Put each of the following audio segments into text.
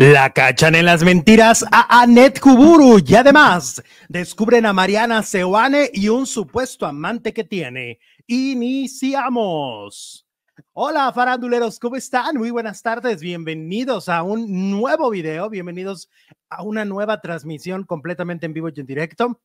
La cachan en las mentiras a Anet Kuburu y además descubren a Mariana Seoane y un supuesto amante que tiene. Iniciamos. Hola faranduleros, ¿cómo están? Muy buenas tardes, bienvenidos a un nuevo video, bienvenidos a una nueva transmisión completamente en vivo y en directo.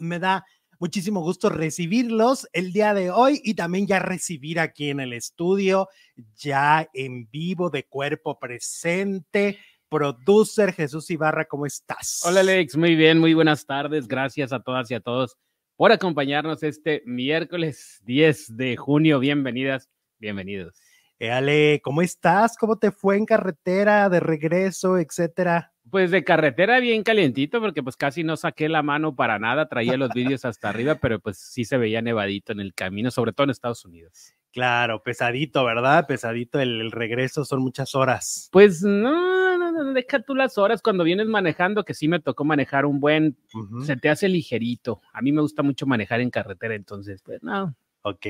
Me da muchísimo gusto recibirlos el día de hoy y también ya recibir aquí en el estudio, ya en vivo de cuerpo presente producer Jesús Ibarra, ¿cómo estás? Hola Alex, muy bien, muy buenas tardes. Gracias a todas y a todos por acompañarnos este miércoles 10 de junio. Bienvenidas, bienvenidos. Eh, Ale, ¿cómo estás? ¿Cómo te fue en carretera, de regreso, etcétera? Pues de carretera bien calientito, porque pues casi no saqué la mano para nada, traía los vídeos hasta arriba, pero pues sí se veía nevadito en el camino, sobre todo en Estados Unidos. Claro, pesadito, ¿verdad? Pesadito el, regreso, son muchas horas. Pues no, deja tú las horas cuando vienes manejando, que sí me tocó manejar un buen, se te hace ligerito. A mí me gusta mucho manejar en carretera, entonces, pues no. Ok.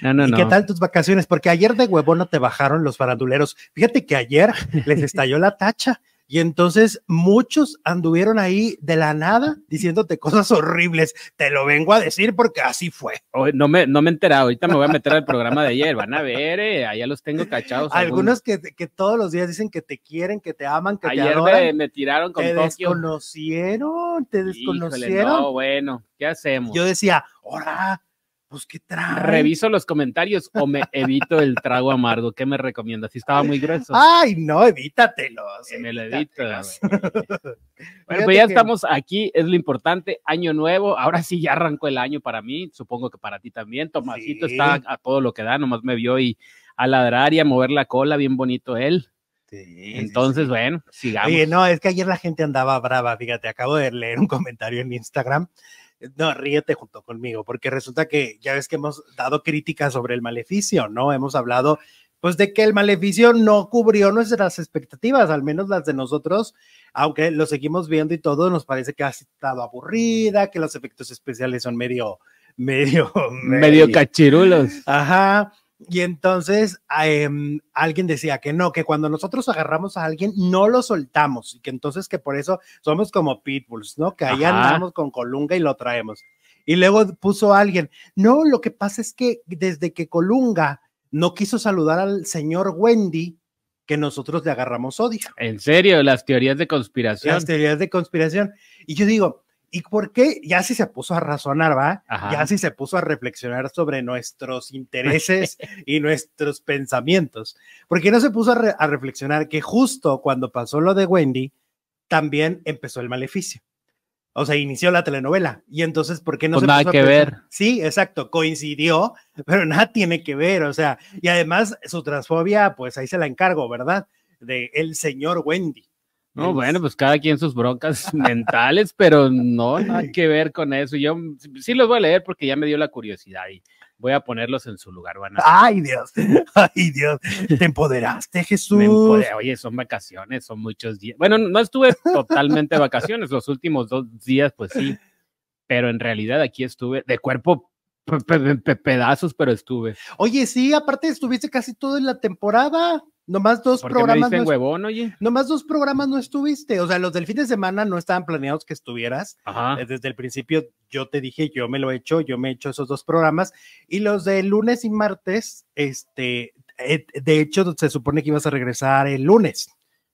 No, no, ¿Y qué tal tus vacaciones? Porque ayer de huevo no te bajaron los faranduleros. Fíjate que ayer les estalló la tacha. Y entonces muchos anduvieron ahí de la nada diciéndote cosas horribles. Te lo vengo a decir porque así fue. no, me, no me he enterado. Ahorita me voy a meter al programa de ayer. Van a ver, eh, allá los tengo cachados. Algunos, que, que, todos los días dicen que te quieren, que te aman, que te adoran. Ayer me, tiraron con Te desconocieron, te desconocieron. no, bueno, ¿qué hacemos? Yo decía, ahora pues qué trago. Reviso los comentarios o me evito el trago amargo. ¿Qué me recomiendas? Si estaba muy grueso. Ay, no, evítatelos. me lo evito. bueno, pues ya estamos aquí, es lo importante. Año nuevo, ahora sí ya arrancó el año para mí, supongo que para ti también. Tomasito está a todo lo que da, nomás me vio y a ladrar y a mover la cola, bien bonito él. Sí, Entonces, bueno, sigamos. Oye, no, es que ayer la gente andaba brava, fíjate, acabo de leer un comentario en Instagram no, ríete junto conmigo, porque resulta que ya ves que hemos dado críticas sobre el maleficio, ¿no? Hemos hablado, pues, de que el maleficio no cubrió nuestras expectativas, al menos las de nosotros, aunque lo seguimos viendo y todo, nos parece que ha estado aburrida, que los efectos especiales son medio, medio, medio, medio cachirulos. Ajá. Y entonces em, alguien decía que no, que cuando nosotros agarramos a alguien no lo soltamos y que entonces que por eso somos como pitbulls, ¿no? Que ahí andamos con Colunga y lo traemos. Y luego puso alguien, no, lo que pasa es que desde que Colunga no quiso saludar al señor Wendy, que nosotros le agarramos odio. En serio, las teorías de conspiración. Las teorías de conspiración. Y yo digo, ¿Y por qué? Ya si se puso a razonar, ¿va? Ya si se puso a reflexionar sobre nuestros intereses y nuestros pensamientos. ¿Por qué no se puso a, reflexionar que justo cuando pasó lo de Wendy, también empezó el maleficio? O sea, inició la telenovela. Y entonces, ¿por qué no pues se nada puso que ver. Sí, exacto, coincidió, pero nada tiene que ver. O sea, y además su transfobia, pues ahí se la encargo, ¿verdad? De el señor Wendy. No, bueno, pues cada quien sus broncas mentales, pero no, nada que ver con eso. Yo sí los voy a leer porque ya me dio la curiosidad y voy a ponerlos en su lugar. Van Ay, Dios, ay, Dios, te empoderaste, Jesús. Oye, son vacaciones, son muchos días. Bueno, no estuve totalmente vacaciones, los últimos dos días, pues sí, pero en realidad aquí estuve de cuerpo pedazos, pero estuve. Oye, sí, aparte estuviste casi toda la temporada. Nomás dos programas. Me huevón, oye? Nomás dos programas no estuviste. O sea, los del fin de semana no estaban planeados que estuvieras. Ajá. Eh, desde el principio yo te dije, yo me lo he hecho, yo me he hecho esos dos programas. Y los de lunes y martes, este, eh, de hecho, se supone que ibas a regresar el lunes.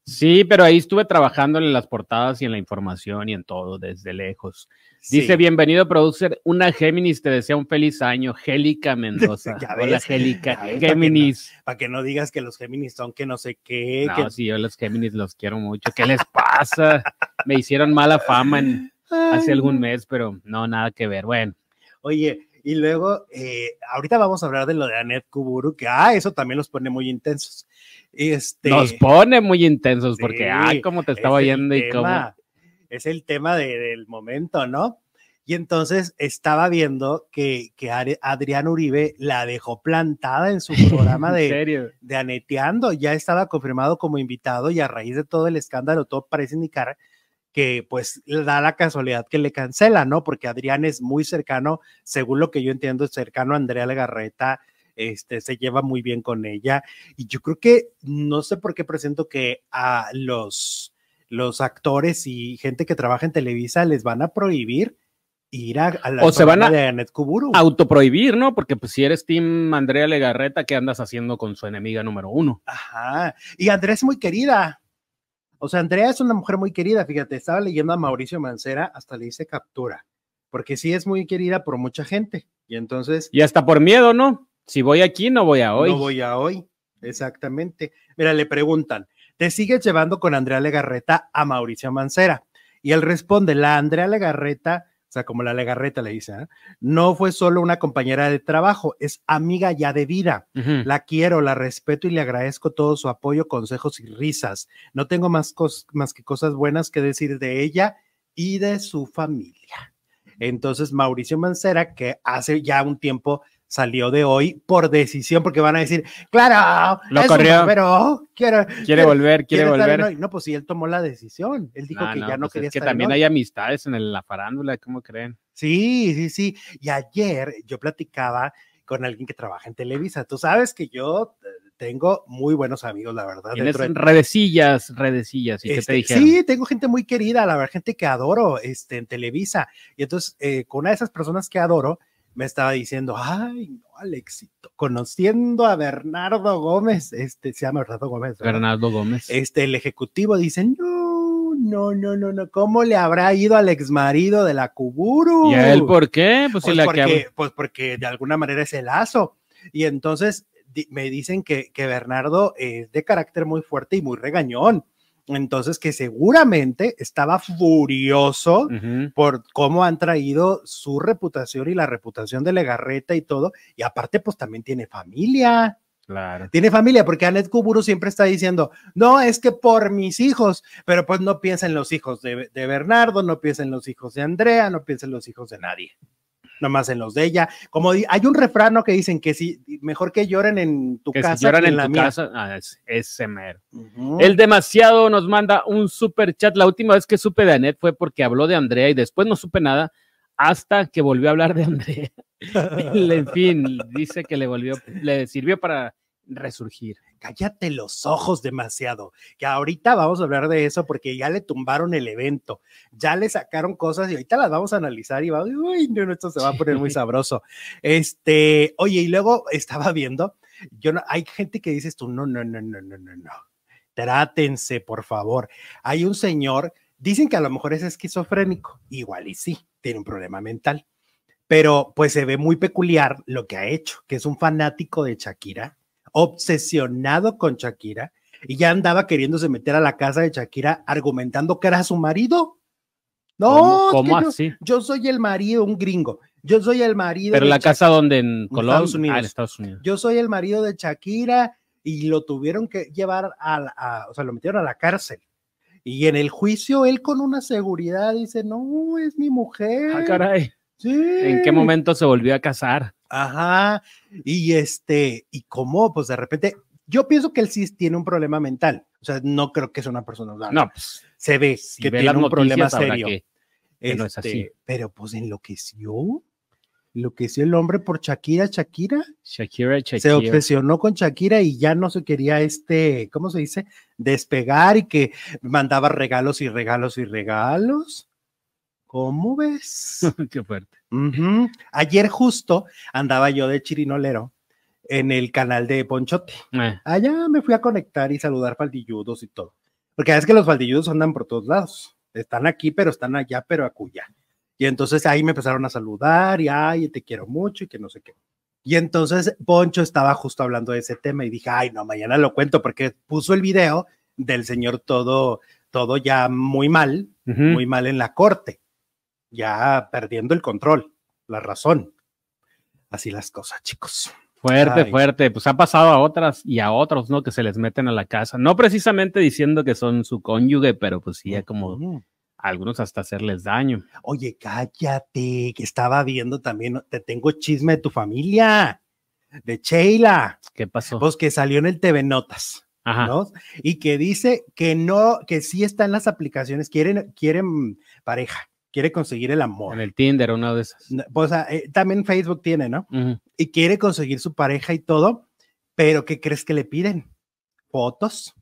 Sí, pero ahí estuve trabajando en las portadas y en la información y en todo desde lejos. Dice, bienvenido, producer. Una Géminis te desea un feliz año. Gélica Mendoza. Hola, Gélica. Géminis. Para que, no digas que los Géminis son que no sé qué. No, sí, yo los Géminis los quiero mucho. ¿Qué les pasa? Me hicieron mala fama hace algún mes, pero no, nada que ver. Bueno. Oye, y luego, eh, ahorita vamos a hablar de lo de Anet Kuburu, que, ah, eso también los pone muy intensos. Este, Nos pone muy intensos porque, ah, cómo te estaba yendo y cómo. Es el tema del momento, ¿no? Y entonces estaba viendo que, que Adrián Uribe la dejó plantada en su programa de, de Aneteando. Ya estaba confirmado como invitado y a raíz de todo el escándalo, todo parece indicar que pues da la casualidad que le cancela, ¿no? Porque Adrián es muy cercano, según lo que yo entiendo, es cercano a Andrea Legarreta este, se lleva muy bien con ella. Y yo creo que, no sé por qué presento que a los, los actores y gente que trabaja en Televisa les van a prohibir ir a, la o se van a autoprohibir, ¿no? Porque pues si eres Team Andrea Legarreta, ¿qué andas haciendo con su enemiga número uno? Ajá. Y Andrea es muy querida. O sea, Andrea es una mujer muy querida, fíjate, estaba leyendo a Mauricio Mancera, hasta le hice captura, porque sí es muy querida por mucha gente. Y entonces... Y hasta por miedo, ¿no? Si voy aquí, no voy a hoy. No voy a hoy, exactamente. Mira, le preguntan, ¿te sigues llevando con Andrea Legarreta a Mauricio Mancera? Y él responde, la Andrea Legarreta, o sea, como la Legarreta le dice, ¿eh? no fue solo una compañera de trabajo, es amiga ya de vida. La quiero, la respeto y le agradezco todo su apoyo, consejos y risas. No tengo más, más que cosas buenas que decir de ella y de su familia. Entonces, Mauricio Mancera, que hace ya un tiempo salió de hoy por decisión, porque van a decir, claro, lo corrió, pero quiere, quiere volver, quiere, volver. No, pues sí, él tomó la decisión. Él dijo que ya no pues quería es que también hay amistades en la farándula, ¿cómo creen? Sí, sí, sí. Y ayer yo platicaba con alguien que trabaja en Televisa. Tú sabes que yo eh, tengo muy buenos amigos, la verdad. Tienes redecillas, redecillas. ¿Y qué te este, dijeron? Sí, tengo gente muy querida, la verdad, gente que adoro este, en Televisa. Y entonces, eh, con una de esas personas que adoro, me estaba diciendo, ay, no, Alexito, conociendo a Bernardo Gómez, este se llama Bernardo Gómez. Bernardo Gómez. Este, el ejecutivo dice, no, no, no, no, no, ¿cómo le habrá ido al exmarido de la Kuburu? ¿Y a él por qué? Pues, pues porque, pues porque de alguna manera es el lazo. Y entonces me dicen que, que Bernardo es de carácter muy fuerte y muy regañón. Entonces, que seguramente estaba furioso por cómo han traído su reputación y la reputación de Legarreta y todo. Y aparte, pues también tiene familia. Claro. Tiene familia, porque Anet Kuburu siempre está diciendo, no, es que por mis hijos, pero pues no piensa en los hijos de, de Bernardo, no piensa en los hijos de Andrea, no piensa en los hijos de nadie nomás en los de ella. Como hay un refrano que dicen que si mejor que lloren en tu casa. Si lloran en, la tu casa, ah, es, es El demasiado nos manda un super chat. La última vez que supe de Anet fue porque habló de Andrea y después no supe nada hasta que volvió a hablar de Andrea. en fin, dice que le volvió, le sirvió para resurgir. Cállate los ojos demasiado, que ahorita vamos a hablar de eso porque ya le tumbaron el evento, ya le sacaron cosas y ahorita las vamos a analizar y va, uy, no, esto se va a poner muy sabroso. Este, oye, y luego estaba viendo, yo no, hay gente que dices tú, no, no, no, no, no, no, no, trátense, por favor. Hay un señor, dicen que a lo mejor es esquizofrénico, igual y sí, tiene un problema mental, pero pues se ve muy peculiar lo que ha hecho, que es un fanático de Shakira obsesionado con Shakira y ya andaba queriéndose meter a la casa de Shakira argumentando que era su marido. No, ¿cómo, así? Yo, soy el marido, un gringo. Yo soy el marido. Pero la casa donde en Colombia, Estados Unidos. Ah, Estados Unidos. Yo soy el marido de Shakira y lo tuvieron que llevar a, o sea, lo metieron a la cárcel. Y en el juicio él con una seguridad dice, no, es mi mujer. Ah, caray. ¿En qué momento se volvió a casar? Ajá. Y este, y cómo, pues de repente, yo pienso que él sí tiene un problema mental. O sea, no creo que sea una persona No, pues, se ve que tiene un problema serio. Que, no es así. Este, pero pues enloqueció. Enloqueció el hombre por Shakira, Shakira. Shakira, Shakira. Se obsesionó con Shakira y ya no se quería este, ¿cómo se dice? Despegar y que mandaba regalos y regalos y regalos. ¿Cómo ves? Qué fuerte. Ayer justo andaba yo de chirinolero en el canal de Ponchote. Eh. Allá me fui a conectar y saludar faldilludos y todo. Porque es que los faldilludos andan por todos lados. Están aquí, pero están allá, pero acuya. Y entonces ahí me empezaron a saludar y ay, te quiero mucho y que no sé qué. Y entonces Poncho estaba justo hablando de ese tema y dije, ay, no, mañana lo cuento porque puso el video del señor todo, todo ya muy mal, muy mal en la corte ya perdiendo el control, la razón. Así las cosas, chicos. Fuerte, fuerte. Pues ha pasado a otras y a otros, ¿no? Que se les meten a la casa. No precisamente diciendo que son su cónyuge, pero pues sí, como algunos hasta hacerles daño. Oye, cállate, que estaba viendo también, te tengo chisme de tu familia, de Sheila. ¿Qué pasó? Pues que salió en el TV Notas. Ajá. ¿no? Y que dice que no, que sí está en las aplicaciones, quieren, quieren pareja quiere conseguir el amor. En el Tinder, una de esas. Pues ah, eh, también Facebook tiene, ¿no? y quiere conseguir su pareja y todo, pero ¿qué crees que le piden? Fotos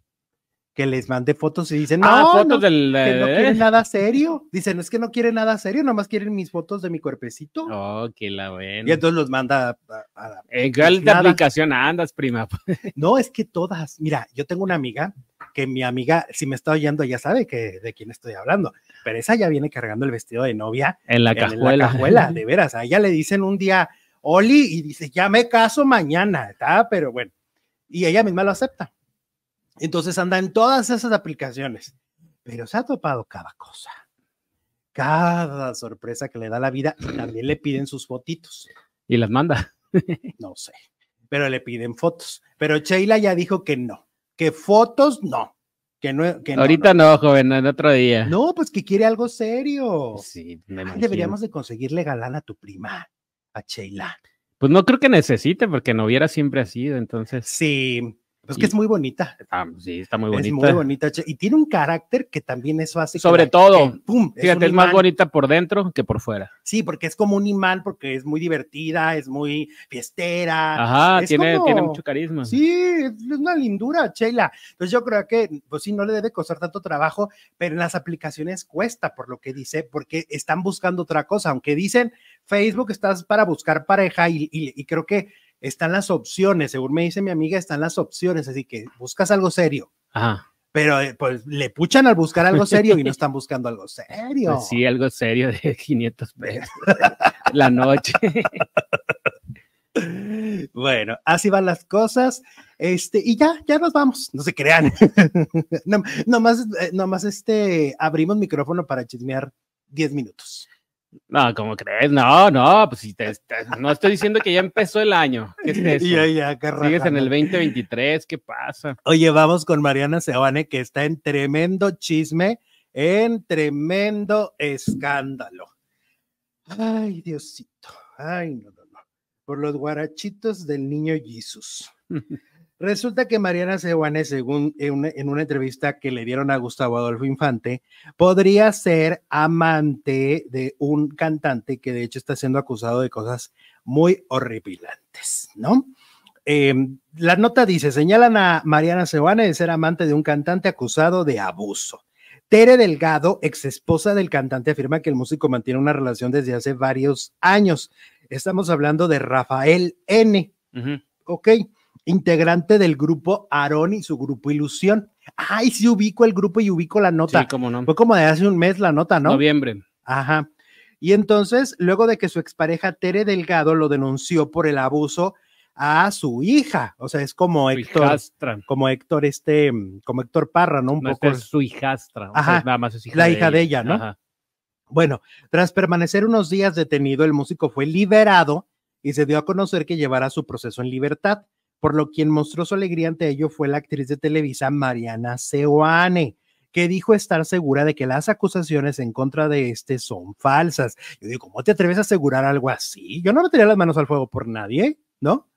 que les mande fotos y dicen, Ah, no, fotos no, del. que no eh, quieren nada serio. Dicen, es que no quieren nada serio, nomás quieren mis fotos de mi cuerpecito. Oh, que la buena. Y entonces los manda a- a- ¿En cuál pues nada. aplicación andas, prima? No, es que todas. Mira, yo tengo una amiga que mi amiga, si me está oyendo, ya sabe que de quién estoy hablando, pero esa ya viene cargando el vestido de novia En la en cajuela. la cajuela, de veras. A ella le dicen un día, Oli, y dice, ya me caso mañana, ¿está? Pero bueno, y ella misma lo acepta. Entonces anda en todas esas aplicaciones, pero se ha topado cada cosa. Cada sorpresa que le da la vida, y también le piden sus fotitos. Y las manda. No sé, pero le piden fotos. Pero Sheila ya dijo que no, que fotos no, que no. Que no, Ahorita no, joven, en otro día. no. No, pues que quiere algo serio. Sí, me Ay, deberíamos de conseguirle galán a tu prima, a Sheila. Pues no creo que necesite, porque no hubiera siempre sido, entonces. Sí, pues Y- que es muy bonita. ah, sí, está muy Es bonita. muy bonita. Y tiene un carácter que también eso hace. Sobre todo, que, ¡pum! Fíjate, es más bonita por dentro que por fuera. Sí, porque es como un imán, porque es muy divertida, es muy fiestera. Ajá, es tiene, como- tiene mucho carisma. Sí, es una lindura, Sheila. Entonces yo creo que, pues sí, no le debe costar tanto trabajo, pero en las aplicaciones cuesta, por lo que dice, porque están buscando otra cosa. Aunque dicen Facebook estás para buscar pareja y, y- y creo que están las opciones, según me dice mi amiga, están las opciones, así que buscas algo serio. Ajá. Pero eh, pues le puchan al buscar algo serio y no están buscando algo serio. Pues sí, algo serio de 500 pesos. La noche. Bueno, así van las cosas. Este, y ya, ya nos vamos. No se crean. no, nomás, eh, nomás este, abrimos micrófono para chismear 10 minutos. No, ¿cómo crees? No, no, pues si te, te- no estoy diciendo que ya empezó el año. ¿Qué es eso? Ya, ya, qué Sigues en el rajada. 2023, ¿qué pasa? Oye, vamos con Mariana Sebane, que está en tremendo chisme, en tremendo escándalo. Ay, Diosito. Ay, no, no, no. Por los guarachitos del niño Jesús. Resulta que Mariana Sewane, según en una, en una entrevista que le dieron a Gustavo Adolfo Infante, podría ser amante de un cantante que de hecho está siendo acusado de cosas muy horripilantes, ¿no? Eh, la nota dice, señalan a Mariana Sewane de ser amante de un cantante acusado de abuso. Tere Delgado, ex esposa del cantante, afirma que el músico mantiene una relación desde hace varios años. Estamos hablando de Rafael N. Ujú. Ok, integrante del grupo Aarón y su grupo Ilusión. Ay, sí ubico el grupo y ubico la nota. Sí, cómo no. Fue como de hace un mes la nota, ¿no? Noviembre. Ajá. Y entonces, luego de que su expareja Tere Delgado lo denunció por el abuso a su hija, o sea, es como Su Héctor, hijastra. como Héctor este, como Héctor Parra, ¿no? Un No, poco. es su hijastra. o sea, Ajá, nada más es hija la hija de ella, ¿no? Ajá. Bueno, tras permanecer unos días detenido, el músico fue liberado y se dio a conocer que llevará su proceso en libertad, por lo quien mostró su alegría ante ello fue la actriz de Televisa Mariana Seoane, que dijo estar segura de que las acusaciones en contra de este son falsas. Yo digo, ¿cómo te atreves a asegurar algo así? Yo no metería las manos al fuego por nadie, ¿no?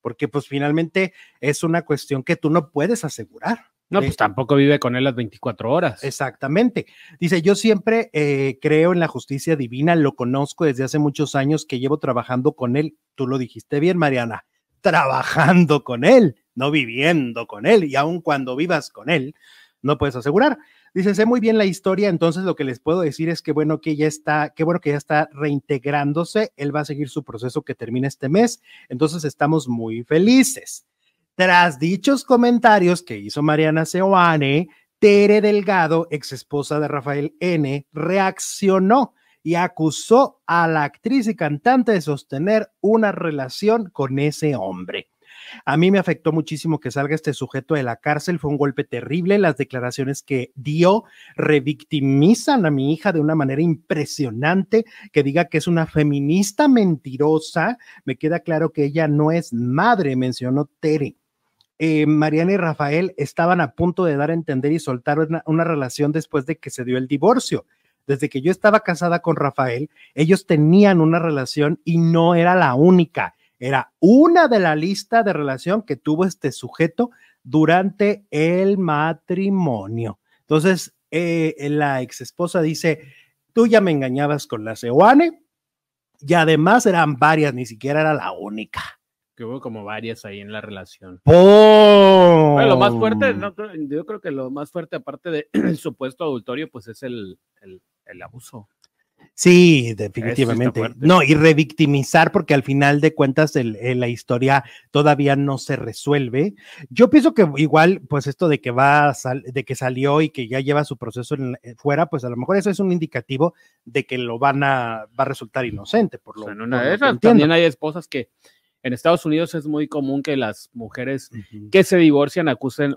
Porque pues finalmente es una cuestión que tú no puedes asegurar. No, Eh, pues tampoco vive con él las 24 horas. Exactamente. Dice, yo siempre eh, creo en la justicia divina, lo conozco desde hace muchos años que llevo trabajando con él. Tú lo dijiste bien, Mariana, trabajando con él, no viviendo con él. Y aun cuando vivas con él, no puedes asegurar. Dice, sé muy bien la historia, entonces lo que les puedo decir es que bueno que ya está, qué bueno que ya está reintegrándose, él va a seguir su proceso que termina este mes, entonces estamos muy felices. Tras dichos comentarios que hizo Mariana Seoane, Tere Delgado, ex esposa de Rafael N., reaccionó y acusó a la actriz y cantante de sostener una relación con ese hombre. A mí me afectó muchísimo que salga este sujeto de la cárcel, fue un golpe terrible, las declaraciones que dio revictimizan a mi hija de una manera impresionante, que diga que es una feminista mentirosa, me queda claro que ella no es madre, mencionó Tere. Eh, Mariana y Rafael estaban a punto de dar a entender y soltar una, una relación después de que se dio el divorcio. Desde que yo estaba casada con Rafael, ellos tenían una relación y no era la única, era una de la lista de relación que tuvo este sujeto durante el matrimonio. Entonces, eh, la ex esposa dice, tú ya me engañabas con la Seoane Y además eran varias, ni siquiera era la única. Que hubo como varias ahí en la relación. ¡Oh! Bueno, lo más fuerte, yo creo que lo más fuerte, aparte del supuesto adultorio, pues es el, el abuso. Sí, definitivamente. No, y revictimizar, porque al final de cuentas la historia todavía no se resuelve. Yo pienso que igual, pues esto de que va, de que salió y que ya lleva su proceso eh, fuera, pues a lo mejor eso es un indicativo de que lo van a, va a resultar inocente. Por lo, en también hay esposas que en Estados Unidos es muy común que las mujeres que se divorcian acusen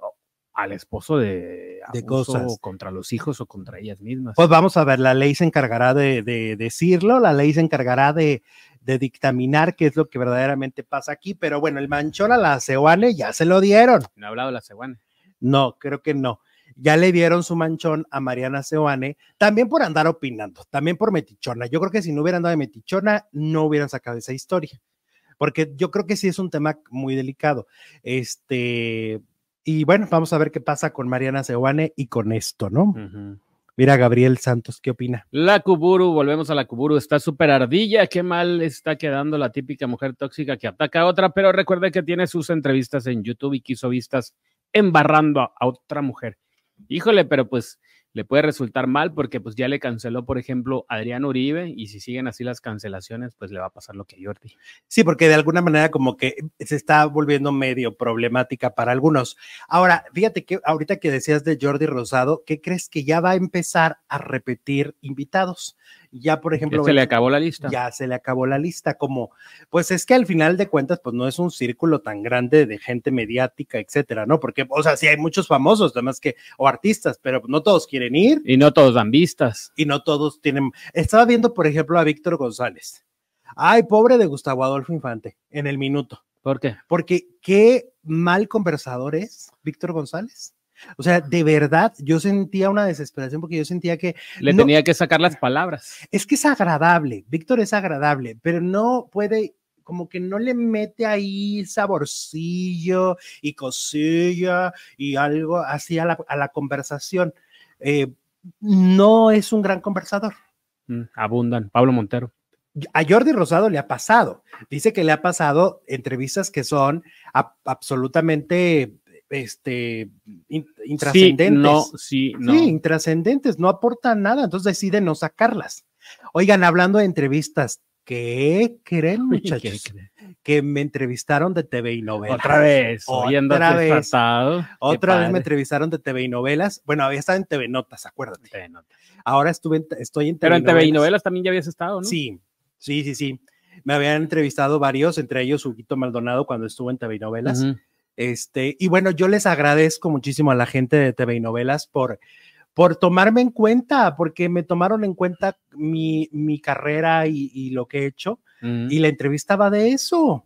al esposo de, de cosas contra los hijos o contra ellas mismas. Pues vamos a ver, la ley se encargará de, decirlo, la ley se encargará de, dictaminar qué es lo que verdaderamente pasa aquí, pero bueno, el manchón a la Cehuane ya se lo dieron. ¿No ha hablado la Cehuane? No, creo que no. Ya le dieron su manchón a Mariana Cehuane, también por andar opinando, también por metichona. Yo creo que si no hubieran andado de metichona, no hubieran sacado esa historia porque yo creo que sí es un tema muy delicado. Este, y bueno, vamos a ver qué pasa con Mariana Seoane y con esto, ¿no? Mira, Gabriel Santos, ¿qué opina? La Kuburu, volvemos a la Kuburu, está súper ardilla, qué mal está quedando la típica mujer tóxica que ataca a otra, pero recuerde que tiene sus entrevistas en YouTube y quiso vistas embarrando a otra mujer. Híjole, pero pues le puede resultar mal porque pues ya le canceló, por ejemplo, Adrián Uribe y si siguen así las cancelaciones, pues le va a pasar lo que Jordi. Sí, porque de alguna manera como que se está volviendo medio problemática para algunos. Ahora, fíjate que ahorita que decías de Jordi Rosado, ¿qué crees que ya va a empezar a repetir invitados? Ya por ejemplo... Ya se le acabó la lista. Ya se le acabó la lista, como, pues es que al final de cuentas, pues no es un círculo tan grande de gente mediática, etcétera, ¿no? Porque, o sea, sí hay muchos famosos, además que, o artistas, pero no todos quieren ir. Y no todos dan vistas. Y no todos tienen... Estaba viendo, por ejemplo, a Víctor González. Ay, pobre de Gustavo Adolfo Infante, en el minuto. ¿Por qué? Porque qué mal conversador es Víctor González. O sea, de verdad, yo sentía una desesperación porque yo sentía que... Le tenía que sacar las palabras. Es que es agradable, Víctor es agradable, pero no puede, como que no le mete ahí saborcillo y cosilla y algo así a la, conversación. Eh, no es un gran conversador. Mm, abundan. Pablo Montero. A Jordi Rosado le ha pasado. Dice que le ha pasado entrevistas que son absolutamente este, intrascendentes. Sí, no, sí, no. Sí, intrascendentes, no aportan nada, entonces deciden no sacarlas. Oigan, hablando de entrevistas, ¿qué creen, muchachos? Que me entrevistaron de TV y novelas. Otra vez, otra vez. Otra vez me entrevistaron de TV y novelas. Bueno, había estado en TV Notas, acuérdate. TV Notas. Ahora estuve estoy en TV Pero en TV y novelas también ya habías estado, ¿no? Sí, sí, sí, sí. Me habían entrevistado varios, entre ellos Huguito Maldonado cuando estuvo en TV y novelas. Este, y bueno, yo les agradezco muchísimo a la gente de TV y Novelas por, por tomarme en cuenta, porque me tomaron en cuenta mi, mi carrera y, lo que he hecho. Y la entrevista va de eso.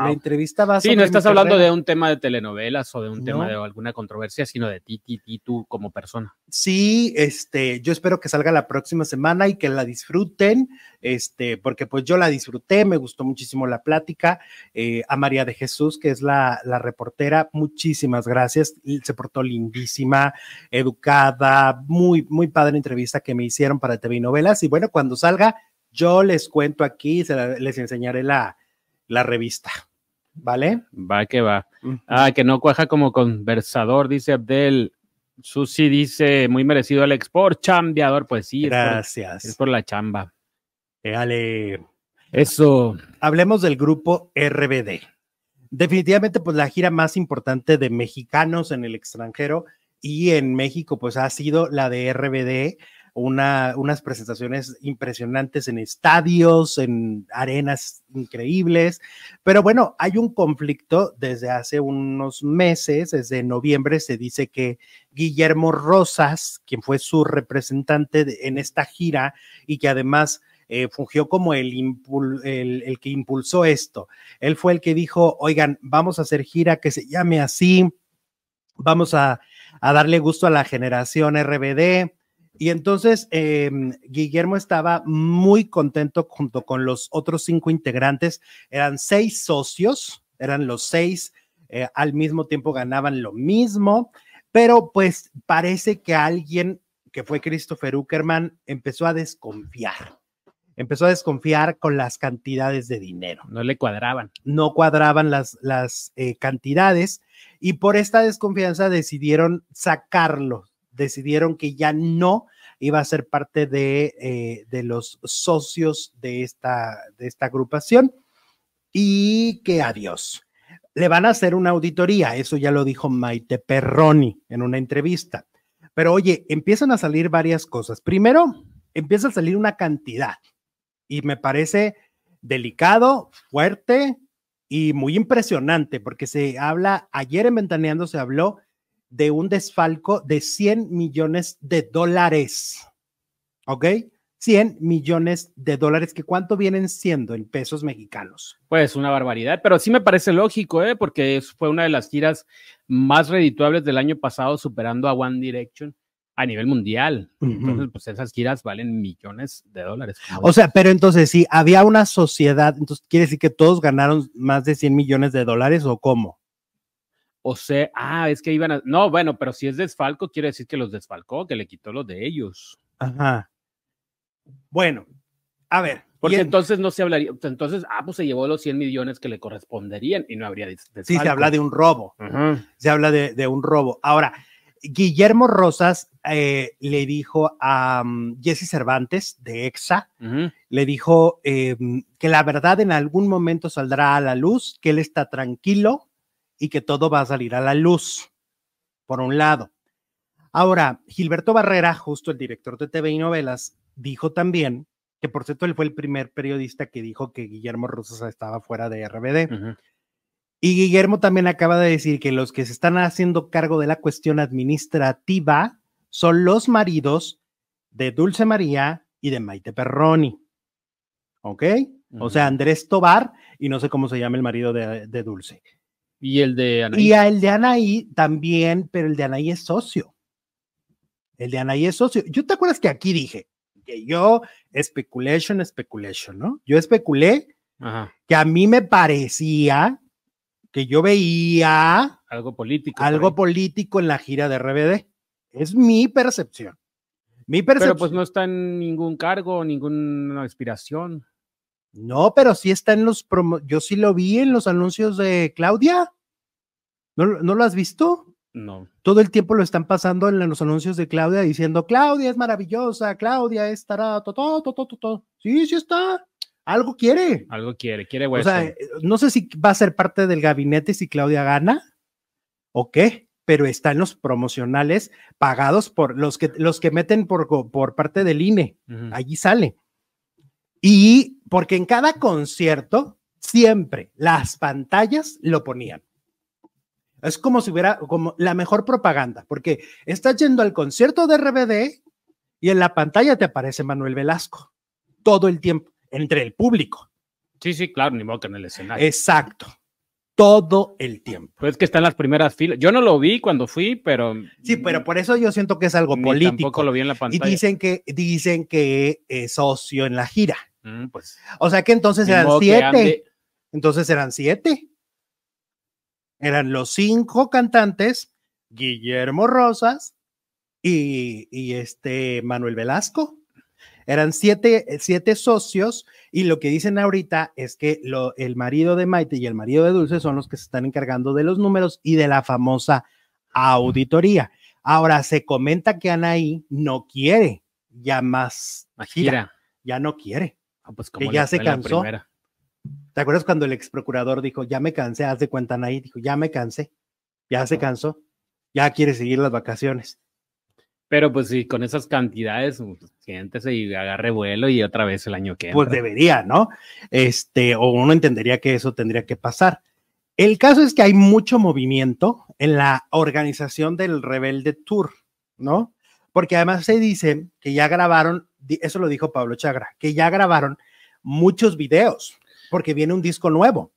La entrevista va Sí, no estás hablando de un tema de telenovelas o de un tema de alguna controversia, sino de ti, ti, ti, tú como persona. Sí, este, yo espero que salga la próxima semana y que la disfruten, este, porque pues yo la disfruté, me gustó muchísimo la plática. Eh, a María de Jesús, que es la, la reportera, muchísimas gracias. Se portó lindísima, educada, muy, muy padre entrevista que me hicieron para TV Novelas. Y bueno, cuando salga, yo les cuento aquí, les enseñaré la la revista. ¿Vale? Va que va. Ah, que no cuaja como conversador, dice Abdel. Susi dice, muy merecido el export, chambeador. Pues sí. Gracias. Es por, la chamba. Dale. Eso. Hablemos del grupo RBD. Definitivamente, pues la gira más importante de mexicanos en el extranjero y en México, pues ha sido la de RBD unas presentaciones impresionantes en estadios, en arenas increíbles, pero bueno, hay un conflicto desde hace unos meses, desde noviembre se dice que Guillermo Rosas, quien fue su representante en esta gira y que además... Eh, fungió como el, el, que impulsó esto. Él fue el que dijo, oigan, vamos a hacer gira que se llame así, vamos a, a darle gusto a la generación RBD, y entonces em, Guillermo estaba muy contento junto con los otros cinco integrantes. Eran seis socios, eran los seis, eh, al mismo tiempo ganaban lo mismo, pero pues parece que alguien que fue Christopher Uckerman empezó a desconfiar. empezó a desconfiar con las cantidades de dinero. No le cuadraban. No cuadraban las, las eh, cantidades y por esta desconfianza decidieron sacarlo, decidieron que ya no iba a ser parte de, eh, de los socios de esta, de esta agrupación y que adiós. Le van a hacer una auditoría, eso ya lo dijo Maite Perroni en una entrevista. Pero oye, empiezan a salir varias cosas. Primero, empieza a salir una cantidad y me parece delicado, fuerte y muy impresionante porque se habla, ayer en Ventaneando se habló de un desfalco de 100 millones de dólares. ¿Ok? 100 millones de dólares, que cuánto vienen siendo en pesos mexicanos. Pues una barbaridad, pero sí me parece lógico, ¿eh? porque fue una de las giras más redituables del año pasado, superando a One Direction a nivel mundial. Entonces, pues esas giras valen millones de dólares. O sea, pero entonces, si había una sociedad, entonces quiere decir que todos ganaron más de 100 millones de dólares o cómo? O sea, ah, es que iban a. No, bueno, pero si es desfalco, quiere decir que los desfalcó, que le quitó los de ellos. Ajá. Bueno, a ver. Porque entonces no se hablaría, entonces, ah, pues se llevó los 100 millones que le corresponderían y no habría desfalco. Sí, se habla de un robo. Se habla de, un robo. Ahora, Guillermo Rosas eh, le dijo a mm, Jesse Cervantes de EXA, le dijo em, que la verdad en algún momento saldrá a la luz, que él está tranquilo y que todo va a salir a la luz, por un lado. Ahora, Gilberto Barrera, justo el director de TV y novelas, dijo también, que por cierto él fue el primer periodista que dijo que Guillermo Rosas estaba fuera de RBD. Y Guillermo también acaba de decir que los que se están haciendo cargo de la cuestión administrativa son los maridos de Dulce María y de Maite Perroni. ¿Ok? O sea, Andrés Tobar y no sé cómo se llama el marido de, Dulce. Y el de Anaí. Y el de Anaí también, pero el de Anaí es socio. El de Anaí es socio. ¿Yo te acuerdas que aquí dije que yo, speculation, speculation, ¿no? Yo especulé que a mí me parecía que yo veía algo político. Algo político en la gira de RBD. Es mi percepción. Mi percepción. Pero pues no está en ningún cargo, ninguna aspiración. No, pero sí está en los yo sí lo vi en los anuncios de Claudia. ¿No, ¿No, lo has visto? No. Todo el tiempo lo están pasando en los anuncios de Claudia diciendo, Claudia es maravillosa, Claudia estará, todo, todo, todo, todo. Sí, sí está. Algo quiere. Algo quiere, quiere O sea, no sé si va a ser parte del gabinete si Claudia gana o qué, pero está en los promocionales pagados por los que, los que meten por, por parte del INE. Allí sale. Y porque en cada concierto, siempre las pantallas lo ponían. Es como si hubiera como la mejor propaganda, porque estás yendo al concierto de RBD y en la pantalla te aparece Manuel Velasco todo el tiempo entre el público. Sí, sí, claro, ni modo que en el escenario. Exacto. Todo el tiempo. Pues que está en las primeras filas. Yo no lo vi cuando fui, pero. Sí, pero por eso yo siento que es algo político. Tampoco lo vi en la pantalla. Y dicen que, dicen que es socio en la gira. Mm, pues. O sea que entonces eran siete. Entonces eran siete. Eran los cinco cantantes, Guillermo Rosas y, y este Manuel Velasco. Eran siete, siete socios y lo que dicen ahorita es que lo, el marido de Maite y el marido de Dulce son los que se están encargando de los números y de la famosa auditoría. Ahora se comenta que Anaí no quiere ya más gira, ya no quiere. Ah, pues que ya se cansó. ¿Te acuerdas cuando el ex procurador dijo, ya me cansé, haz de cuenta Anaí? Dijo, ya me cansé, ya se cansó, ya quiere seguir las vacaciones. Pero pues sí, con esas cantidades, pues, siéntese y agarre vuelo y otra vez el año que Pues debería, ¿no? Este, o uno entendería que eso tendría que pasar. El caso es que hay mucho movimiento en la organización del Rebelde Tour, ¿no? Porque además se dice que ya grabaron, eso lo dijo Pablo Chagra, que ya grabaron muchos videos, porque viene un disco nuevo.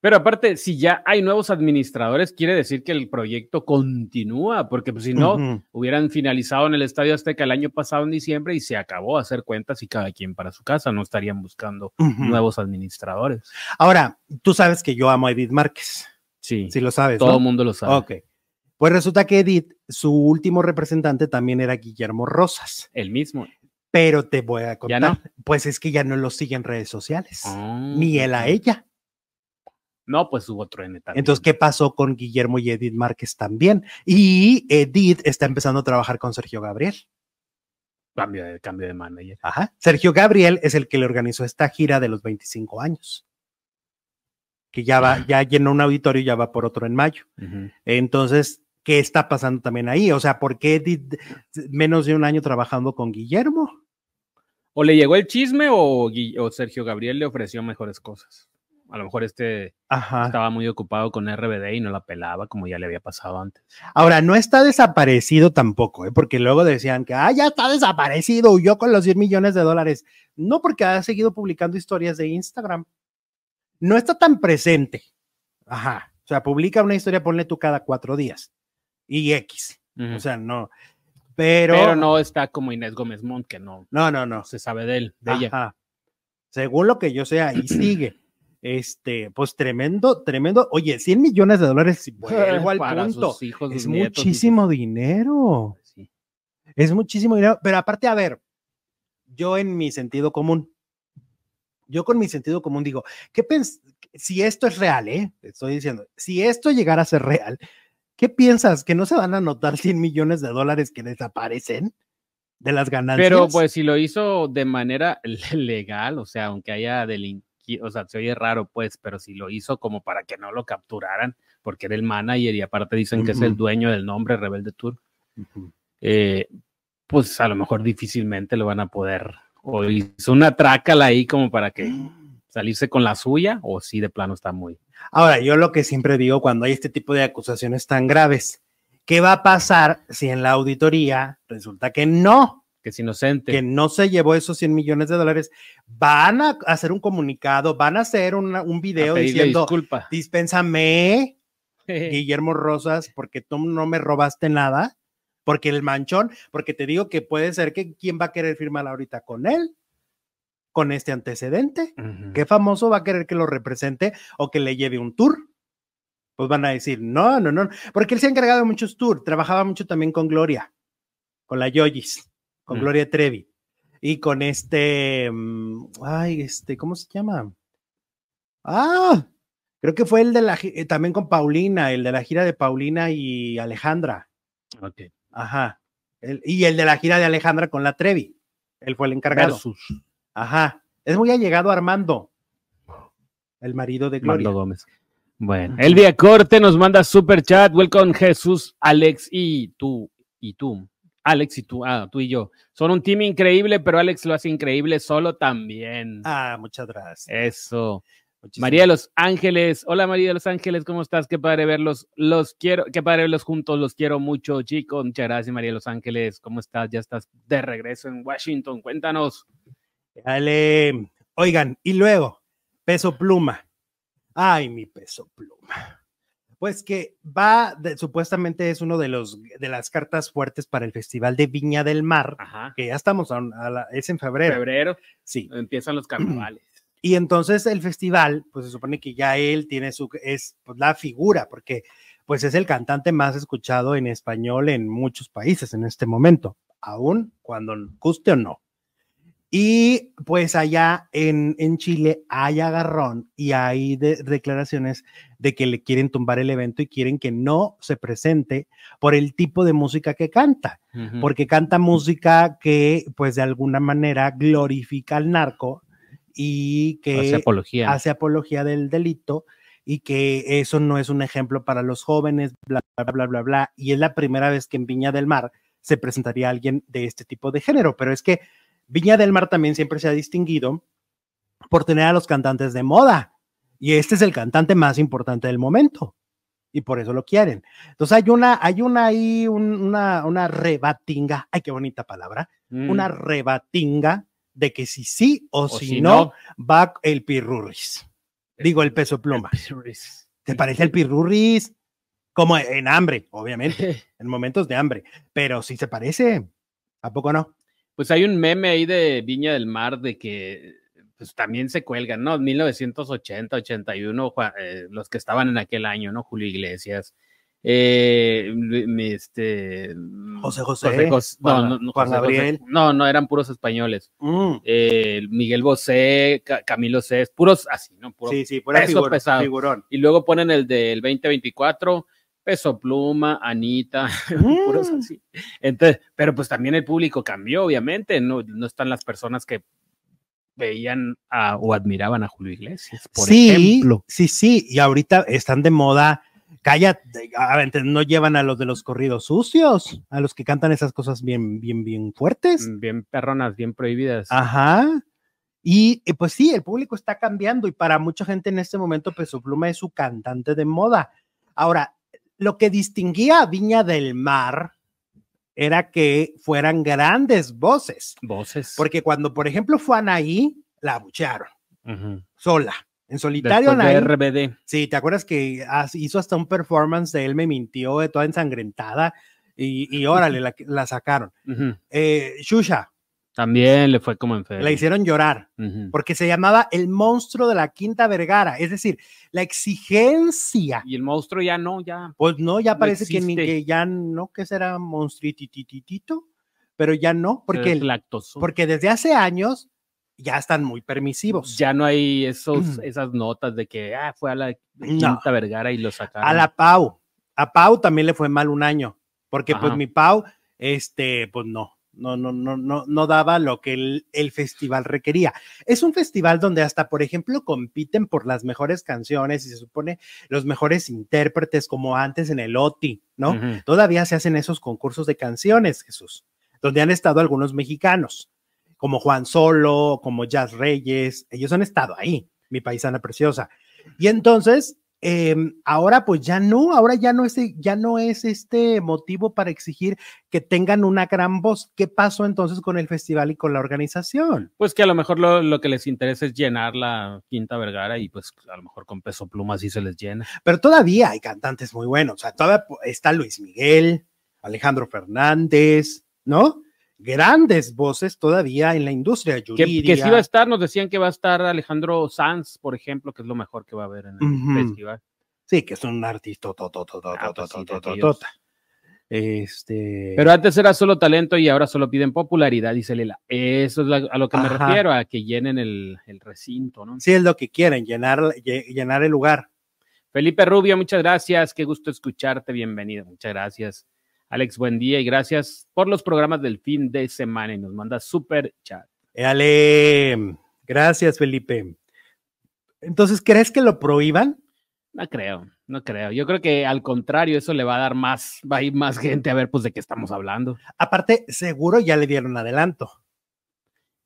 Pero aparte, si ya hay nuevos administradores, quiere decir que el proyecto continúa, porque pues, si no, hubieran finalizado en el Estadio Azteca el año pasado en diciembre y se acabó hacer cuentas y cada quien para su casa, no estarían buscando nuevos administradores. Ahora, tú sabes que yo amo a Edith Márquez. Sí. Sí lo sabes. Todo el mundo lo sabe. Ok. Pues resulta que Edith, su último representante también era Guillermo Rosas. El mismo Pero te voy a contar, no? pues es que ya no lo siguen redes sociales, Ah, ni él a ella. No, pues hubo truene también. Entonces, ¿qué pasó con Guillermo y Edith Márquez también? Y Edith está empezando a trabajar con Sergio Gabriel. Cambio de, cambio de manager. Ajá. Sergio Gabriel es el que le organizó esta gira de los 25 años. Que ya va, ya llenó un auditorio y ya va por otro en mayo. Entonces, ¿qué está pasando también ahí? O sea, ¿por qué menos de un año trabajando con Guillermo? O le llegó el chisme o, Sergio Gabriel le ofreció mejores cosas. A lo mejor este Ajá. estaba muy ocupado con RBD y no la pelaba como ya le había pasado antes. Ahora, no está desaparecido tampoco, ¿eh? porque luego decían que, ah, ya está desaparecido, huyó con los 10 millones de dólares. No, porque ha seguido publicando historias de Instagram. No está tan presente. Ajá. O sea, publica una historia, ponle tú cada cuatro días. Y X. Ujú. O sea, no. Pero, Pero no está como Inés Gómez Mont, que no, no, no, no. se sabe de él, de ella. Ajá. Según lo que yo sé, ahí sigue. Este, pues tremendo, tremendo. Oye, 100 millones de dólares, vuelvo al Para punto. sus hijos, Es nietos, muchísimo dinero. sus- sí. Es muchísimo dinero, pero aparte, a ver, yo en mi sentido común, yo con mi sentido común digo, ¿qué pens si esto es real, eh? Te Estoy diciendo, si esto llegara a ser real, ¿qué piensas? ¿Que no se van a notar 100 millones de dólares que desaparecen de las ganancias? Pero pues si lo hizo de manera legal, o sea, aunque haya delinquido, o sea, se oye raro pues, pero si lo hizo como para que no lo capturaran, porque era el manager y aparte dicen que es el dueño del nombre Rebelde Tour, eh, pues a lo mejor difícilmente lo van a poder, o hizo una trácala ahí como para que salirse con la suya, o si de plano está muy... Ahora, yo lo que siempre digo cuando hay este tipo de acusaciones tan graves, ¿qué va a pasar si en la auditoría resulta que no? que es inocente. que no se llevó esos 100 millones de dólares, van a hacer un comunicado, van a hacer una- un video diciendo, disculpa. dispénsame, Guillermo Rosas, porque tú no me robaste nada, porque el manchón, porque te digo que puede ser que quién va a querer firmar ahorita con él, con este antecedente, qué famoso va a querer que lo represente o que le lleve un tour. Pues van a decir, no, no, no, porque él se ha encargado de muchos tours, trabajaba mucho también con Gloria, con la Yoyis, con Mm. Gloria Trevi y con este, mm, ay, este, ¿cómo se llama? Ah, creo que fue el de la, eh, también con Paulina, el de la gira de Paulina y Alejandra, Ok. ajá, el- y el de la gira de Alejandra con la Trevi, él fue el encargado, Versus ajá, es muy allegado a Armando, el marido de Gloria. Armando Gómez. Bueno. Elvia Corte nos manda super chat. Welcome Jesús, Alex y tú. Y tú. Alex y tú. Ah, tú y yo. Son un team increíble, pero Alex lo hace increíble solo también. Ah, muchas gracias. Eso. Muchísimas María de los Ángeles. Hola María de los Ángeles, ¿cómo estás? Qué padre verlos. Los quiero, qué padre verlos juntos. Los quiero mucho, chicos. Muchas gracias, María de los Ángeles. ¿Cómo estás? Ya estás de regreso en Washington. Cuéntanos. Dale. Oigan, y luego, peso pluma. Ay, mi peso pluma. Pues que va, de- supuestamente es uno de los de las cartas fuertes para el Festival de Viña del Mar, Ajá. que ya estamos a, a la- es en febrero. Febrero Sí. empiezan los carnavales. Y entonces el festival, pues se supone que ya él tiene su, es pues, la figura, porque pues es el cantante más escuchado en español en muchos países en este momento, aún cuando guste o no. Y pues allá en, en Chile hay agarrón y hay de- declaraciones de que le quieren tumbar el evento y quieren que no se presente por el tipo de música que canta porque canta música que pues de alguna manera glorifica al narco y que Hace apología. hace apología del delito y que eso no es un ejemplo para los jóvenes, bla, bla, bla, bla, bla. Y es la primera vez que en Viña del Mar se presentaría alguien de este tipo de género, pero es que Viña del Mar también siempre se ha distinguido por tener a los cantantes de moda. Y este es el cantante más importante del momento. Y por eso lo quieren. Entonces hay una, hay una ahí, un- una, una rebatinga, ay, qué bonita palabra, Mm. una rebatinga de que si sí o, O si, si no, no. va el pirurris. Digo, el peso pluma. Pirurris. ¿Te parece el pirurris? Como en hambre, obviamente, en momentos de hambre, pero sí se parece. ¿A poco no? Pues hay un meme ahí de Viña del Mar de que pues también se cuelgan, ¿no? 1980, 81, Juan- eh, los que estaban en aquel año, ¿no? Julio Iglesias, eh, este, José José, no, no, Juan Gabriel. no, no, eran puros españoles. Mm. Eh, Miguel Bosé, Camilo Cés, puros así, ¿no? Puro sí, sí, peso pesado. Figurón. Y luego ponen el del 2024, Peso Pluma, Anita, puros mm. así. Entonces, pero pues también el público cambió, obviamente, no, no están las personas que veían o admiraban a Julio Iglesias, por sí, ejemplo. Sí, sí, y ahorita están de moda cállate, no llevan a los de los corridos sucios, a los que cantan esas cosas bien, bien, bien fuertes. Mm, bien perronas, bien prohibidas. Ajá. Y pues sí, el público está cambiando y para mucha gente en este momento Peso Pluma es su cantante de moda. Ahora, lo que distinguía a Viña del Mar era que fueran grandes voces. Voces. Porque cuando, por ejemplo, fue Anaí, la abuchearon. Sola. En solitario, de RBD. Sí, ¿te acuerdas que hizo hasta un performance de él me mintió, de toda ensangrentada? Y, y órale, la, la sacaron. Eh, Shusha. También le fue como enfermo. La hicieron llorar, porque se llamaba El monstruo de la Quinta Vergara, es decir, la exigencia. Y el monstruo ya no, ya. Pues no, ya parece que, ni, que ya no, que será monstruitititito, pero ya no, porque, porque desde hace años ya están muy permisivos. Ya no hay esos, esas notas de que ah, fue a la Quinta Vergara y lo sacaron. A la Pau. A Pau también le fue mal un año, porque pues mi Pau, este, pues no, no, no, no, no, no daba lo que el, el, festival requería. Es un festival donde hasta, por ejemplo, compiten por las mejores canciones y se supone los mejores intérpretes como antes en el OTI, ¿no? Todavía se hacen esos concursos de canciones, Jesús, donde han estado algunos mexicanos como Juan Solo, como Jazz Reyes, ellos han estado ahí, mi paisana preciosa. Y entonces, em, ahora pues ya no, ahora ya no, es, ya no es este motivo para exigir que tengan una gran voz. ¿Qué pasó entonces con el festival y con la organización? Pues que a lo mejor lo, que les interesa es llenar la Quinta Vergara y pues a lo mejor con peso pluma sí se les llena. Pero todavía hay cantantes muy buenos, o sea, todavía está Luis Miguel, Alejandro Fernández, ¿no? Grandes voces todavía en la industria. Que, que sí va a estar, nos decían que va a estar Alejandro Sanz, por ejemplo, que es lo mejor que va a haber en el festival. Sí, que es un artista Este... Pero antes era solo talento y ahora solo piden popularidad, dice Lela. Eso es a lo que me refiero, a que llenen el, el, recinto, ¿no? Sí, es lo que quieren, llenar, llenar el lugar. Felipe Rubio, muchas gracias, qué gusto escucharte, bienvenido, muchas gracias. Alex, buen día y gracias por los programas del fin de semana y nos manda súper chat. Ale, gracias Felipe. Entonces, ¿crees que lo prohíban? No creo, no creo. Yo creo que al contrario, eso le va a dar más, va a ir más gente a ver pues de qué estamos hablando. Aparte, seguro ya le dieron adelanto.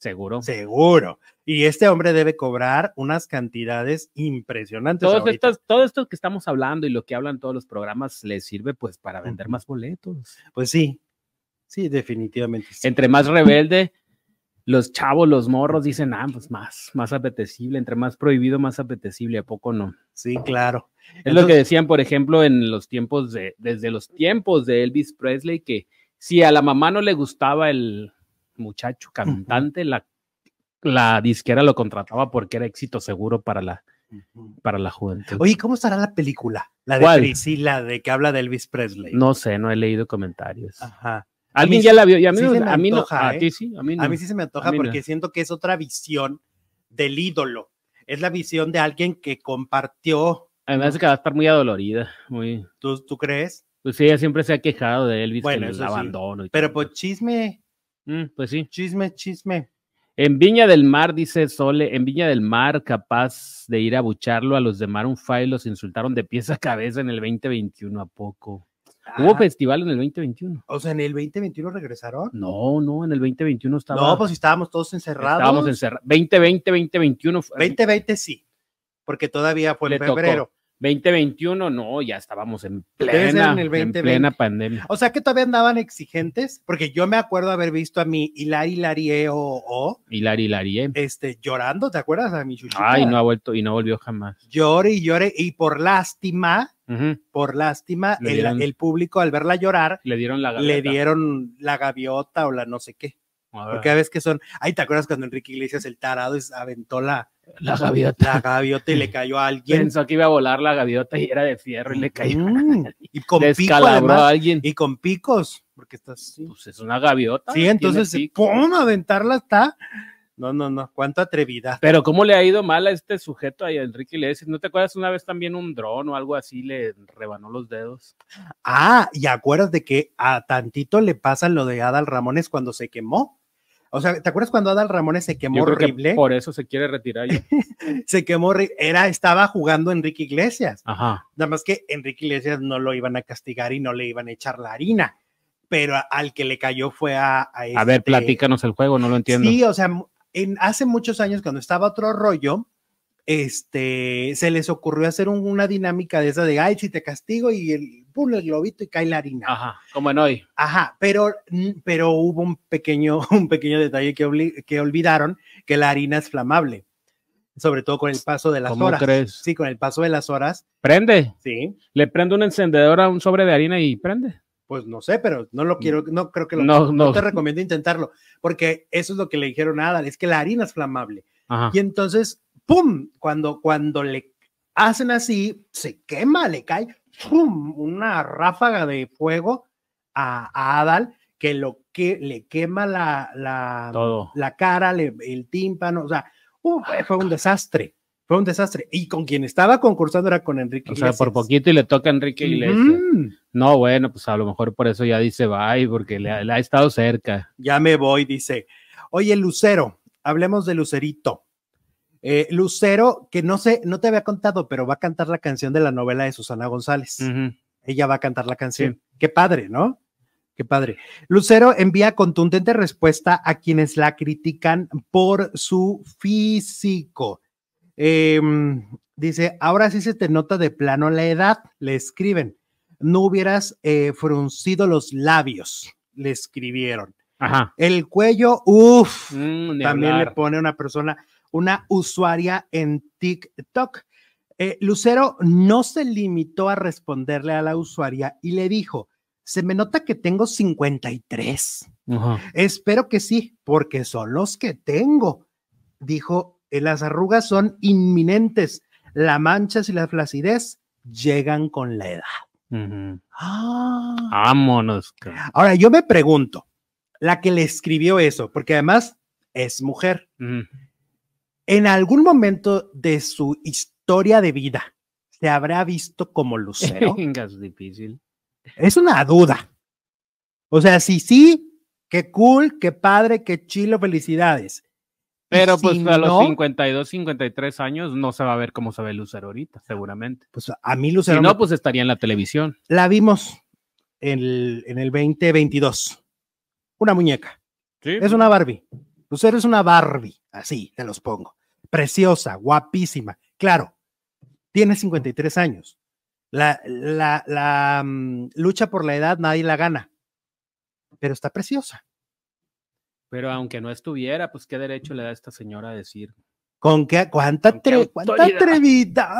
Seguro. Seguro. Y este hombre debe cobrar unas cantidades impresionantes. todo esto que estamos hablando y lo que hablan todos los programas le sirve pues para vender más boletos. Pues sí, sí, definitivamente. Entre más rebelde, los chavos, los morros dicen, ah, pues más, más apetecible, entre más prohibido, más apetecible, ¿a poco no? Sí, claro. Es lo que decían, por ejemplo, en los tiempos de, desde los tiempos de Elvis Presley, que si a la mamá no le gustaba el, muchacho cantante, la, la disquera lo contrataba porque era éxito seguro para la, para la juventud. Oye, ¿cómo estará la película? La de Priscila, de que habla de Elvis Presley. No sé, no he leído comentarios. Ajá. Alguien ya la vio y a mí, a mí no. A ti sí, a mí A mí sí se me antoja porque siento que es otra visión del ídolo. Es la visión de alguien que compartió. Además, que va a estar muy adolorida. Muy... ¿Tú, ¿Tú crees? Pues sí, ella siempre se ha quejado de Elvis, bueno, que el abandono. Pero pues chisme, Mm, pues sí. Chisme, chisme. En Viña del Mar, dice Sole, en Viña del Mar, capaz de ir a bucharlo a los de Maroon 5, los insultaron de pies a cabeza en el 2021, ¿a poco? ¿Hubo ah. festival en el 2021? O sea, ¿en el 2021 regresaron? No, no, en el 2021 estaba. No, pues estábamos todos encerrados. Estábamos encerrados. 2020, 2021. 2020 sí, porque todavía fue en febrero. 2021 no, ya estábamos en plena, en, plena pandemia. O sea que todavía andaban exigentes, porque yo me acuerdo haber visto a mi Hilari Hilarie o, o Hilari Hilarie. Este, llorando, ¿te acuerdas? A mi chuchita. Ay, no ha vuelto y no volvió jamás. Llore y llore, y por lástima, por lástima, el, el, público al verla llorar, le dieron la gaviota. Le dieron la gaviota o la no sé qué. Porque a veces que son, ay, ¿te acuerdas cuando Enrique Iglesias, el tarado, aventó la, la gaviota. La gaviota y le cayó a alguien. Pensó que iba a volar la gaviota y era de fierro y le cayó. Mm, y con pico, a alguien. Y con picos, porque estás. Pues es una gaviota. Sí, entonces, ¡pum! aventarla está. No, no, no, cuánto atrevida. Pero cómo le ha ido mal a este sujeto ahí, a Enrique Iglesias. ¿No te acuerdas una vez también un dron o algo así le rebanó los dedos? Ah, y acuerdas de que a tantito le pasa lo de Adal Ramones cuando se quemó. O sea, ¿te acuerdas cuando Adal Ramones se quemó horrible? por eso se quiere retirar ya. se quemó, era, estaba jugando Enrique Iglesias. Ajá. Nada más que Enrique Iglesias no lo iban a castigar y no le iban a echar la harina. Pero al que le cayó fue a. A, a ver, este platícanos el juego, no lo entiendo. Sí, o sea, en, hace muchos años, cuando estaba otro rollo, este, se les ocurrió hacer una dinámica de esa de, ay, si te castigo y el, pum, el globito y cae la harina. Ajá, como en hoy. Ajá, pero, pero hubo un pequeño, un pequeño detalle que, que olvidaron, que la harina es flamable, sobre todo con el paso de las ¿Cómo horas. Crees? Sí, con el paso de las horas. ¿Prende? Sí. Le prendo un encendedor a un sobre de harina y prende. Pues no sé, pero no lo quiero, no creo que lo no, no. te recomiendo intentarlo, porque eso es lo que le dijeron a Adal, es que la harina es flamable. Ajá. Y entonces ¡pum! Cuando, cuando le hacen así, se quema, le cae, Una ráfaga de fuego a, Adal que lo que le quema la, la, la cara, el tímpano, o sea, fue un desastre. Fue un desastre. Y con quien estaba concursando era con Enrique O sea, por poquito y le toca a Enrique Iglesias. No, bueno, pues a lo mejor por eso ya dice bye, porque le, le, ha estado cerca. Ya me voy, dice. Oye, Lucero, hablemos de Lucerito. Eh, Lucero, que no sé, no te había contado, pero va a cantar la canción de la novela de Susana González. Ella va a cantar la canción. Qué padre, ¿no? Qué padre. Lucero envía contundente respuesta a quienes la critican por su físico. Em, dice, ahora sí se te nota de plano la edad, le escriben. No hubieras eh, fruncido los labios, le escribieron. Ajá. El cuello, uff, mm, también le pone una persona una usuaria en TikTok. Eh, Lucero no se limitó a responderle a la usuaria y le dijo, se me nota que tengo 53. Espero que sí, porque son los que tengo. Dijo, eh, las arrugas son inminentes, la manchas y la flacidez llegan con la edad. ah. Vámonos. Ahora, yo me pregunto, la que le escribió eso, porque además es mujer en algún momento de su historia de vida se habrá visto como lucero. es difícil. Es una duda. O sea, sí, sí, qué cool, qué padre, qué chilo, felicidades. Pero pues a los 52, 53 años no se va a ver cómo se ve Lucero ahorita, seguramente. Pues a mí Lucero. Si no, pues estaría en la televisión. La vimos en el, en el 2022. Una muñeca. Sí. Es una Barbie. Lucero es una Barbie, así te los pongo. Preciosa, guapísima. Claro, tiene 53 años. La, la, la mm, lucha por la edad nadie la gana, pero está preciosa. Pero aunque no estuviera, pues qué derecho le da a esta señora a decir. ¿Con qué? ¿Cuánta, cuánta atrevida?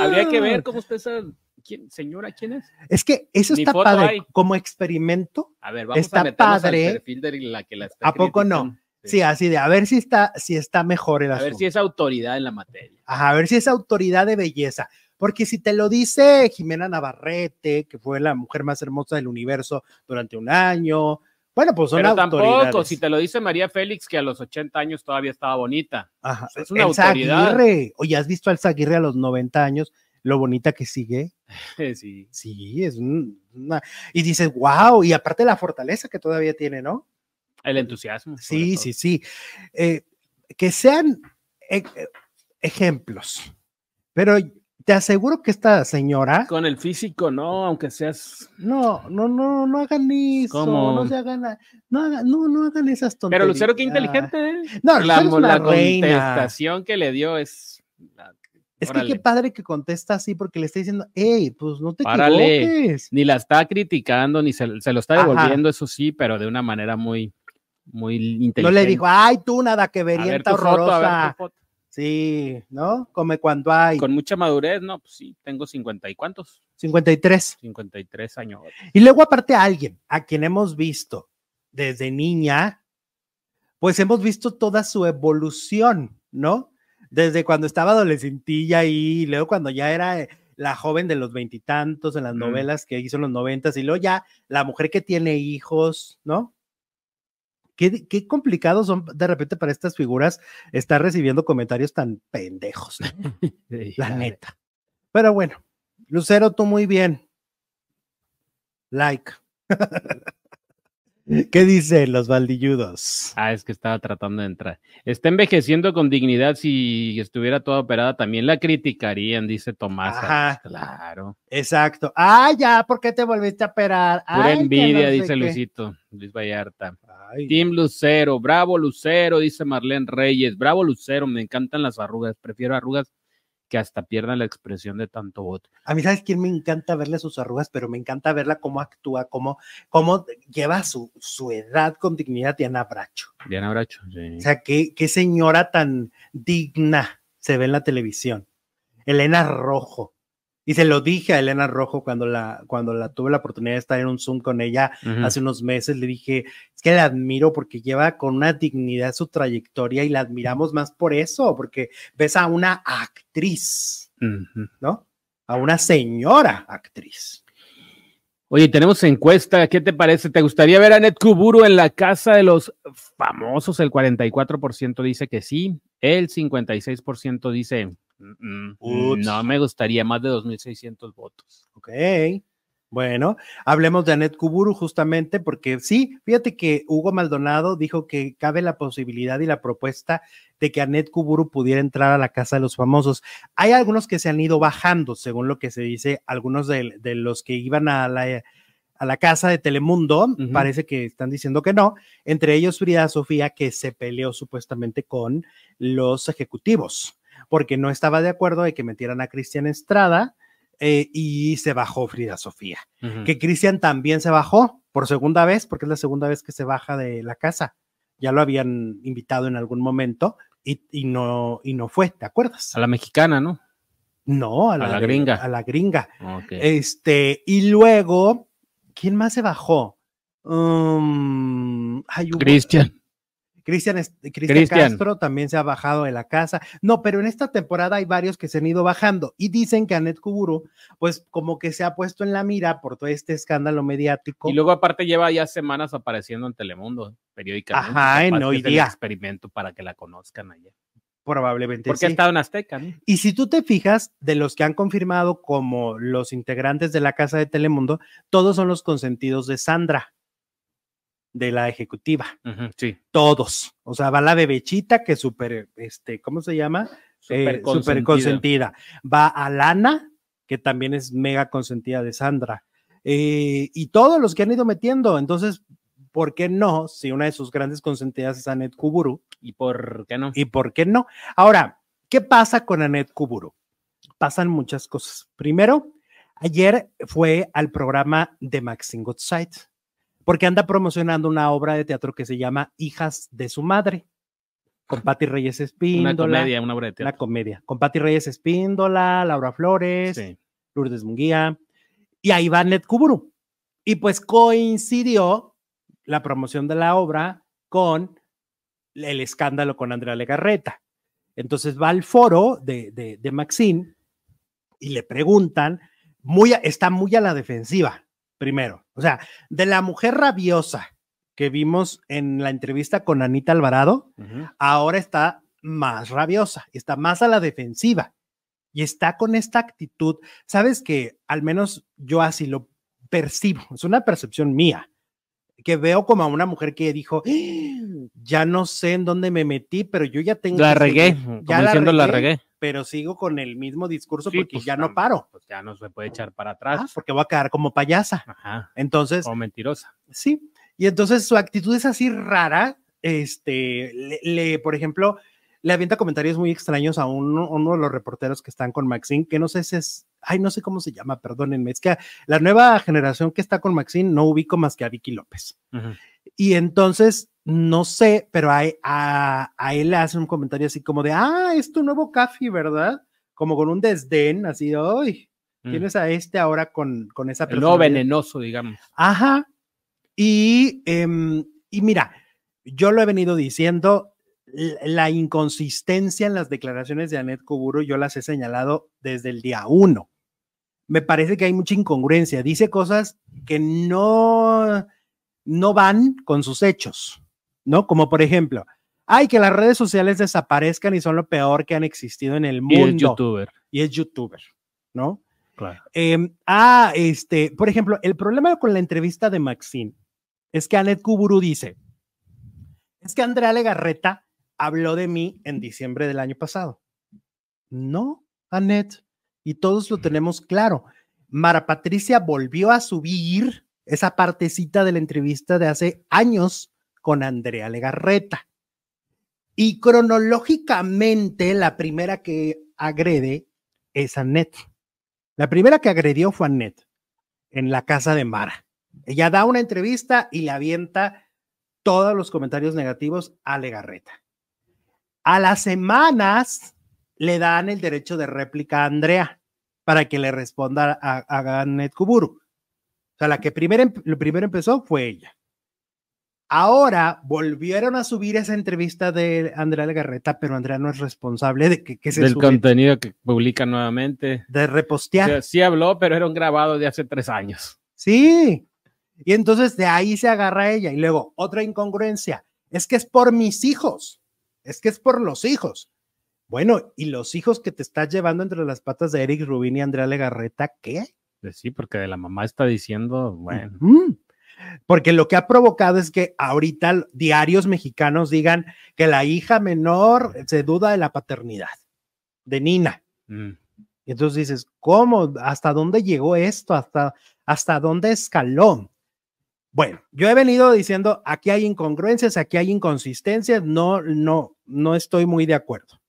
Habría que ver cómo está esa ¿Quién, señora, ¿quién es? Es que eso está padre. Como experimento. A ver, vamos está a padre. Al perfil de la que la está ¿A poco no? Sí, así de a ver si está, si está mejor el asunto. A ver si es autoridad en la materia. Ajá, a ver si es autoridad de belleza. Porque si te lo dice Jimena Navarrete, que fue la mujer más hermosa del universo durante un año, bueno, pues son Pero autoridades. tampoco, si te lo dice María Félix, que a los 80 años todavía estaba bonita. Ajá. Es una autoridad. Aguirre. Oye, ¿has visto al Zaguirre a los 90 años? Lo bonita que sigue. Sí. Sí, es una... Y dices, wow, y aparte la fortaleza que todavía tiene, ¿no? El entusiasmo. Sí, sí, sí. Eh, que sean e, e, ejemplos. Pero te aseguro que esta señora. Con el físico, no, aunque seas. No, no, no, no hagan eso. No se hagan. No, hagan, no, no hagan esas tonterías. Pero Lucero, qué inteligente. ¿eh? No, la, es una la reina. contestación que le dio es. Es que qué padre que contesta así porque le está diciendo, hey, pues no te Párale. equivoques. Ni la está criticando, ni se, se lo está devolviendo, eso sí, pero de una manera muy muy inteligente. No le dijo, ay, tú nada que verienta horrorosa. foto. Sí, ¿no? Come cuando hay. Con mucha madurez, no, pues sí, tengo 50 y cuántos? 53. 53 años. Y luego aparte alguien a quien hemos visto desde niña pues hemos visto toda su evolución, ¿no? Desde cuando estaba adolescentilla y luego cuando ya era eh, la joven de los veintitantos en las novelas que hizo en los noventas y luego ya la mujer que tiene hijos, ¿no? Qué, qué complicados son de repente para estas figuras estar recibiendo comentarios tan pendejos, la neta. Pero bueno, Lucero, tú muy bien. Like. ¿Qué dicen los baldilludos? Ah, es que estaba tratando de entrar. Está envejeciendo con dignidad. Si estuviera toda operada, también la criticarían, dice Tomás. Ajá. Claro. Exacto. Ah, ya, ¿por qué te volviste a operar? Pura Ay, envidia, no dice qué. Luisito, Luis Vallarta. Ay, Team Lucero, bravo Lucero, dice Marlene Reyes. Bravo Lucero, me encantan las arrugas. Prefiero arrugas que hasta pierdan la expresión de tanto voto. A mí, ¿sabes quién me encanta verle sus arrugas? Pero me encanta verla cómo actúa, cómo, cómo lleva su, su edad con dignidad, Diana Bracho. Diana Bracho, sí. O sea, qué, qué señora tan digna se ve en la televisión. Elena Rojo. Y se lo dije a Elena Rojo cuando la, cuando la tuve la oportunidad de estar en un Zoom con ella hace unos meses. Le dije, es que la admiro porque lleva con una dignidad su trayectoria y la admiramos más por eso, porque ves a una actriz. ¿no? A una señora actriz. Oye, tenemos encuesta. ¿Qué te parece? ¿Te gustaría ver a Ned Kuburu en la casa de los famosos? El 44% dice que sí. El 56% dice "Mm, mm, no me gustaría más de 2.600 votos. Ok. Bueno, hablemos de Anet Kuburu justamente porque sí, fíjate que Hugo Maldonado dijo que cabe la posibilidad y la propuesta de que Anet Kuburu pudiera entrar a la casa de los famosos. Hay algunos que se han ido bajando, según lo que se dice, algunos de, de los que iban a la, a la casa de Telemundo, parece que están diciendo que no, entre ellos Frida Sofía, que se peleó supuestamente con los ejecutivos, porque no estaba de acuerdo de que metieran a Cristian Estrada eh, y se bajó Frida Sofía. Que Cristian también se bajó por segunda vez, porque es la segunda vez que se baja de la casa. Ya lo habían invitado en algún momento y, y no, y no fue, ¿te acuerdas? A la mexicana, ¿no? No, a a la, gringa. A la gringa. Este, y luego, ¿quién más se bajó? Um, Cristian. Cristian. Castro también se ha bajado de la casa. No, pero en esta temporada hay varios que se han ido bajando y dicen que Anet Kuburu, pues como que se ha puesto en la mira por todo este escándalo mediático. Y luego aparte lleva ya semanas apareciendo en Telemundo, periódicamente. Ajá, en Hoy Día. experimento para que la conozcan allá. probablemente Porque sí. ha estado en Azteca, ¿no? Y si tú te fijas, de los que han confirmado como los integrantes de la casa de Telemundo, todos son los consentidos de Sandra, de la ejecutiva. Sí. Todos. O sea, va la bebechita, que es súper, este, ¿cómo se llama? Eh, súper consentida. Va Alana, que también es mega consentida de Sandra. Eh, y todos los que han ido metiendo. Entonces, ¿por qué no? Si una de sus grandes consentidas es Anet Kuburu, ¿Y por qué no? ¿y por qué no? Ahora, ¿qué pasa con Anet Kuburu? Pasan muchas cosas. Primero, ayer fue al programa de Maxine Goodside, porque anda promocionando una obra de teatro que se llama Hijas de su madre, con Patti Reyes una Espíndola. comedia, una obra de Una teatro. comedia, con Patti Reyes Espíndola, Laura Flores, Sí. Lourdes Munguía, y ahí va Net Kuburu. Y pues coincidió la promoción de la obra con el escándalo con Andrea Legarreta. Entonces va al foro de, de, de Maxine y le preguntan, muy, está muy a la defensiva, primero. O sea, de la mujer rabiosa que vimos en la entrevista con Anita Alvarado, ahora está más rabiosa, está más a la defensiva y está con esta actitud. Sabes que al menos yo así lo percibo, es una percepción mía, que veo como a una mujer que dijo, "Ah, ya no sé en dónde me metí, pero yo ya tengo... La regué, seguir". como Ya la regué, pero sigo con el mismo discurso Sí, porque pues, ya no tam- paro, Pues ya no se puede echar para atrás. Ah, porque voy a quedar como payasa. Ajá. Entonces, O mentirosa. Sí, y entonces su actitud es así rara, este, le, le, por ejemplo, le avienta comentarios muy extraños a uno, uno de los reporteros que están con Maxine, que no sé si es, ay, no sé cómo se llama, perdónenme, es que la nueva generación que está con Maxine no ubico más que a Vicky López. Y entonces, no sé, pero a, a, a él le hace un comentario así como de, ah, es tu nuevo Café, ¿verdad? Como con un desdén, así de, ay, Mm. tienes a este ahora con, con esa nuevo personalidad". venenoso, digamos. Ajá. Y, em, y mira, yo lo he venido diciendo, la inconsistencia en las declaraciones de Anet Kuburu, yo las he señalado desde el día uno. Me parece que hay mucha incongruencia. Dice cosas que no, no van con sus hechos, ¿no? Como por ejemplo, ay, que las redes sociales desaparezcan y son lo peor que han existido en el mundo. Y es youtuber. Y es youtuber, ¿no? Claro. Em, ah, este, por ejemplo, el problema con la entrevista de Maxine es que Anet Kuburu dice, es que Andrea Legarreta habló de mí en diciembre del año pasado. No, Anet, y todos lo tenemos claro. Mara Patricia volvió a subir esa partecita de la entrevista de hace años con Andrea Legarreta. Y cronológicamente, la primera que agrede es Annette. La primera que agredió fue Annette en la casa de Mara. Ella da una entrevista y le avienta todos los comentarios negativos a Legarreta. A las semanas le dan el derecho de réplica a Andrea para que le responda a, a Annette Kuburu. O sea, la que primero, primero empezó fue ella. Ahora volvieron a subir esa entrevista de Andrea Legarreta, pero Andrea no es responsable de que, se Del contenido que publica nuevamente. De repostear. sí habló, pero era un grabado de hace tres años. Sí. Y entonces de ahí se agarra ella. Y luego, otra incongruencia. Es que es por mis hijos. Es que es por los hijos. Bueno, ¿y los hijos que te estás llevando entre las patas de Eric Rubin y Andrea Legarreta, qué? Pues sí, porque de la mamá está diciendo, bueno porque lo que ha provocado es que ahorita diarios mexicanos digan que la hija menor se duda de la paternidad de Nina. Mm. Y entonces dices, ¿cómo? ¿Hasta dónde llegó esto? ¿Hasta, hasta dónde escaló? Bueno, yo he venido diciendo, aquí hay incongruencias, aquí hay inconsistencias, no, no, no estoy muy de acuerdo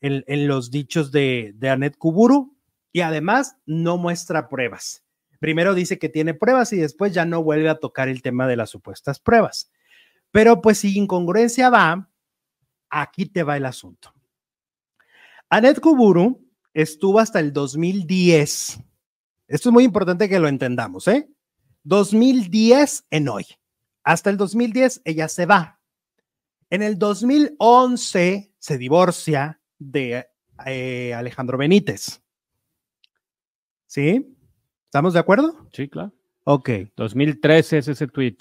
en, los dichos de, de Anet Kuburu y además no muestra pruebas. Primero dice que tiene pruebas y después ya no vuelve a tocar el tema de las supuestas pruebas. Pero pues si incongruencia va, aquí te va el asunto. Anet Kuburu estuvo hasta el 2010. Esto es muy importante que lo entendamos, ¿eh? 2010 en hoy. Hasta el 2010 ella se va. En el 2011 se divorcia de eh, Alejandro Benítez. ¿Sí? ¿Estamos de acuerdo? Sí, claro. Ok. 2013 es ese tweet.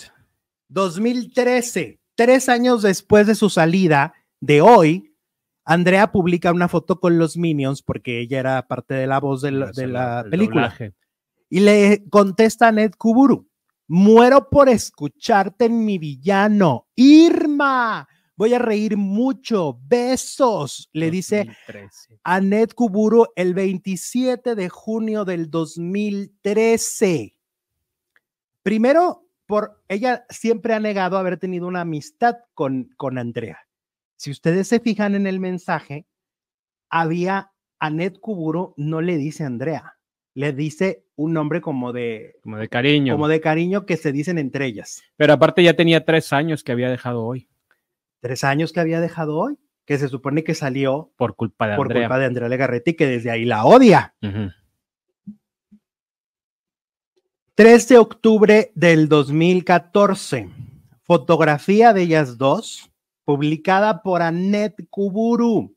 2013, tres años después de su salida de hoy, Andrea publica una foto con los Minions porque ella era parte de la voz de la, película. Y le contesta a Ned Kuburu, muero por escucharte en mi villano. Irma, voy a reír mucho. Besos, le dice Anet Kuburu el 27 de junio del 2013. Primero, por ella siempre ha negado haber tenido una amistad con, con Andrea. Si ustedes se fijan en el mensaje, había Anet Kuburu no le dice Andrea, le dice un nombre como de como de cariño, como de cariño que se dicen entre ellas. Pero aparte ya tenía tres años que había dejado hoy tres años que había dejado hoy, que se supone que salió por culpa de por Andrea, culpa de Andrea que desde ahí la odia. 3 de octubre del 2014, fotografía de ellas dos, publicada por Annette Kuburu.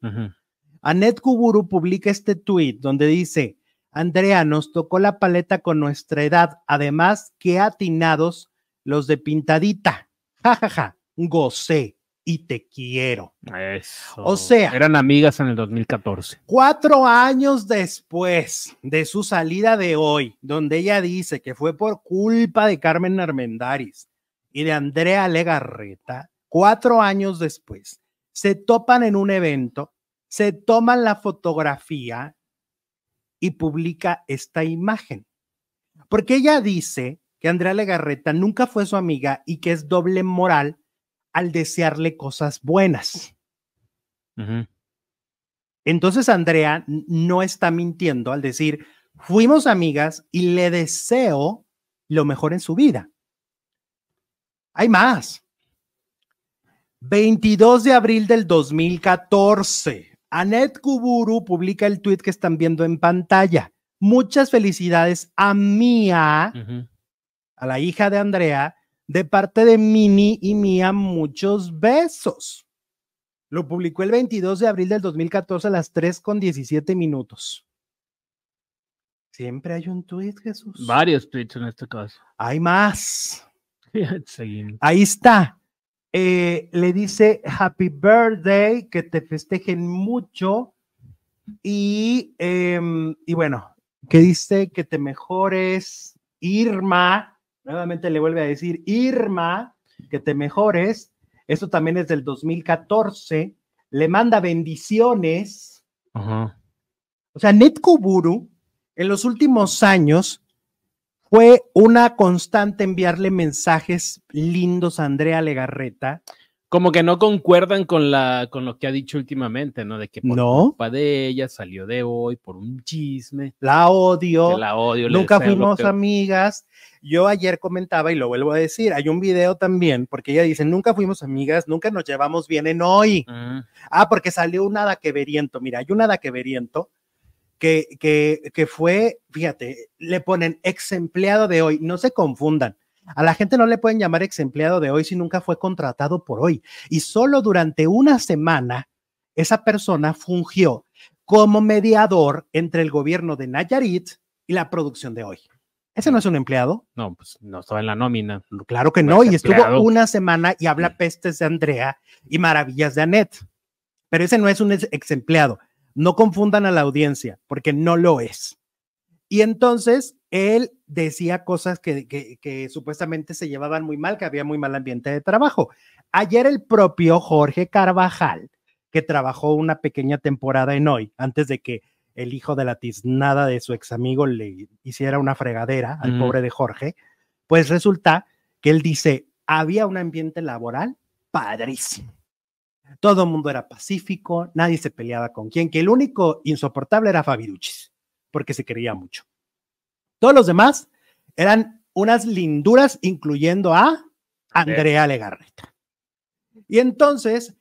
Annette Kuburu publica este tweet donde dice, Andrea, nos tocó la paleta con nuestra edad, además que atinados los de pintadita. Ja, ja, ja, gocé y te quiero. Eso. O sea, eran amigas en el 2014. Cuatro años después de su salida de hoy, donde ella dice que fue por culpa de Carmen Armendaris y de Andrea Legarreta, cuatro años después, se topan en un evento, se toman la fotografía y publica esta imagen. Porque ella dice que Andrea Legarreta nunca fue su amiga y que es doble moral al desearle cosas buenas. Entonces Andrea no está mintiendo al decir, fuimos amigas y le deseo lo mejor en su vida. Hay más. 22 de abril del 2014, Anet Kuburu publica el tweet que están viendo en pantalla. Muchas felicidades a Mía, a la hija de Andrea, De parte de Mini y Mía, muchos besos. Lo publicó el 22 de abril del 2014 a las 3 con 17 minutos. Siempre hay un tweet, Jesús. Varios tweets en este caso. Hay más. Seguimos. Ahí está. Eh, le dice Happy Birthday, que te festejen mucho. Y, em, y bueno, que dice que te mejores, Irma. Nuevamente le vuelve a decir, Irma, que te mejores. Esto también es del 2014. Le manda bendiciones. Ajá. O sea, Netkuburu en los últimos años fue una constante enviarle mensajes lindos a Andrea Legarreta. Como que no concuerdan con, la, con lo que ha dicho últimamente, ¿no? De que por No. culpa de ella salió de hoy por un chisme. La odio. la odio. Nunca fuimos amigas. Yo ayer comentaba y lo vuelvo a decir, hay un video también, porque ella dice, nunca fuimos amigas, nunca nos llevamos bien en hoy. Mm, Ah, porque salió un adaqueveriento. Mira, hay un adaqueveriento que, que, que fue, fíjate, le ponen ex empleado de hoy. No se confundan. A la gente no le pueden llamar ex empleado de hoy si nunca fue contratado por hoy. Y solo durante una semana, esa persona fungió como mediador entre el gobierno de Nayarit y la producción de hoy. Ese no es un empleado. No, pues no estaba en la nómina. Claro que No y estuvo una semana y habla pestes de Andrea y maravillas de Annette. Pero ese no es un ex empleado. No confundan a la audiencia, porque no lo es. Y entonces él decía cosas que, que- que supuestamente se llevaban muy mal, que había muy mal ambiente de trabajo. Ayer el propio Jorge Carvajal, que trabajó una pequeña temporada en hoy, antes de que el hijo de la tiznada de su ex amigo le hiciera una fregadera al pobre de Jorge, pues resulta que él dice, había un ambiente laboral padrísimo. Todo el mundo era pacífico, nadie se peleaba con quién, que el único insoportable era Fabiruchis, porque se quería mucho. Todos los demás eran unas linduras, incluyendo a Andrea Legarreta. Y entonces,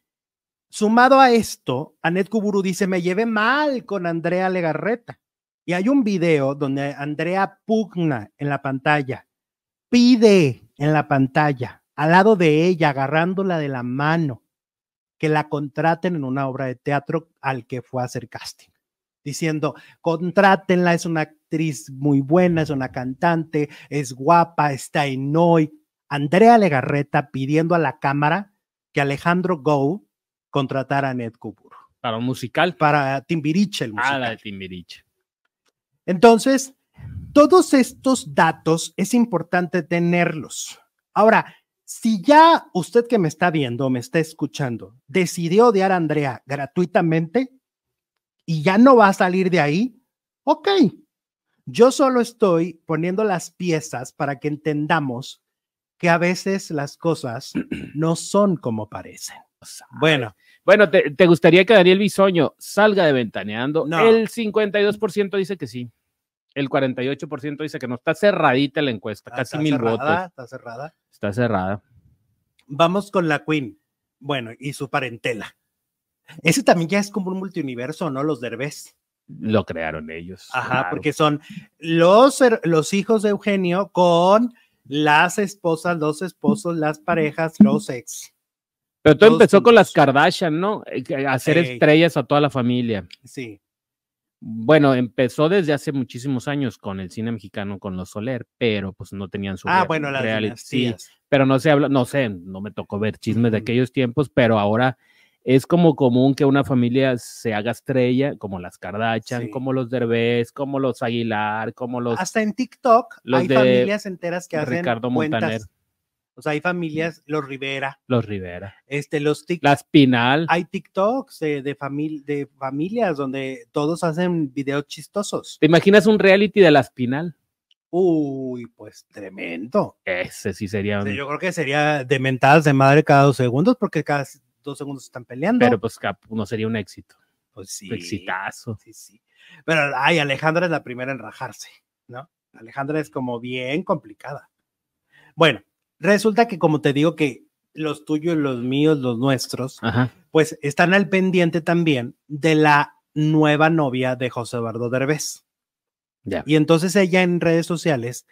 sumado a esto, Anet Kuburu dice, me llevé mal con Andrea Legarreta. Y hay un video donde Andrea pugna en la pantalla, pide en la pantalla, al lado de ella, agarrándola de la mano, que la contraten en una obra de teatro al que fue a hacer casting, diciendo, contrátenla, es una actriz muy buena, es una cantante, es guapa, está en hoy. Andrea Legarreta pidiendo a la cámara que Alejandro Go contratara a Ned Kuburu Para un musical. para Timbiriche, el Ah, la musical. de Timbiriche. Entonces, todos estos datos es importante tenerlos. Ahora, si ya usted que me está viendo, me está escuchando, decidió odiar a Andrea gratuitamente y ya no va a salir de ahí, ok. Yo solo estoy poniendo las piezas para que entendamos que a veces las cosas no son como parecen. Bueno, Bueno, ¿te, te gustaría que Daniel Bisoño salga de Ventaneando? No. El 52% dice que sí. El 48% dice que no. Está cerradita la encuesta, casi está mil cerrada, votos. Está cerrada. Está cerrada. Vamos con la Queen. Bueno, y su parentela. Ese también ya es como un multiuniverso, ¿no? Los Derbez. Lo crearon ellos. Ajá, claro. porque son los, los hijos de Eugenio con las esposas, los esposos, las parejas, los ex. Pero todo todos empezó con las. Kardashian, ¿no? Eh, Hacer Ey. estrellas a toda la familia. Sí. Bueno, empezó desde hace muchísimos años con el cine mexicano, con los Soler, pero pues no tenían su Ah, bueno, las reality. Sí, pero no se habla, no sé, no me tocó ver chismes de aquellos tiempos, pero ahora es como común que una familia se haga estrella, como las Kardashian, Sí. como los Derbez, como los Aguilar, como los Hasta en TikTok los hay de familias enteras que hacen Ricardo cuentas. Montaner. O sea, hay familias, los Rivera, los Rivera. este, los TikTok. La Spinal, Hay TikToks de, de, de familias donde todos hacen videos chistosos. ¿te imaginas un reality de la Spinal? Uy, pues tremendo. Ese sí sería un... yo creo que sería de mentadas de madre cada dos segundos porque cada dos segundos están peleando. Pero pues cap- no sería un éxito. pues sí. Exitazo. Sí, sí. Pero ay, Alejandra es la primera en rajarse, ¿no? Alejandra es como bien complicada. Bueno, resulta que como te digo que los tuyos, los míos, los nuestros, Ajá. pues están al pendiente también de la nueva novia de José Eduardo Derbez. Ya. Y entonces ella en redes sociales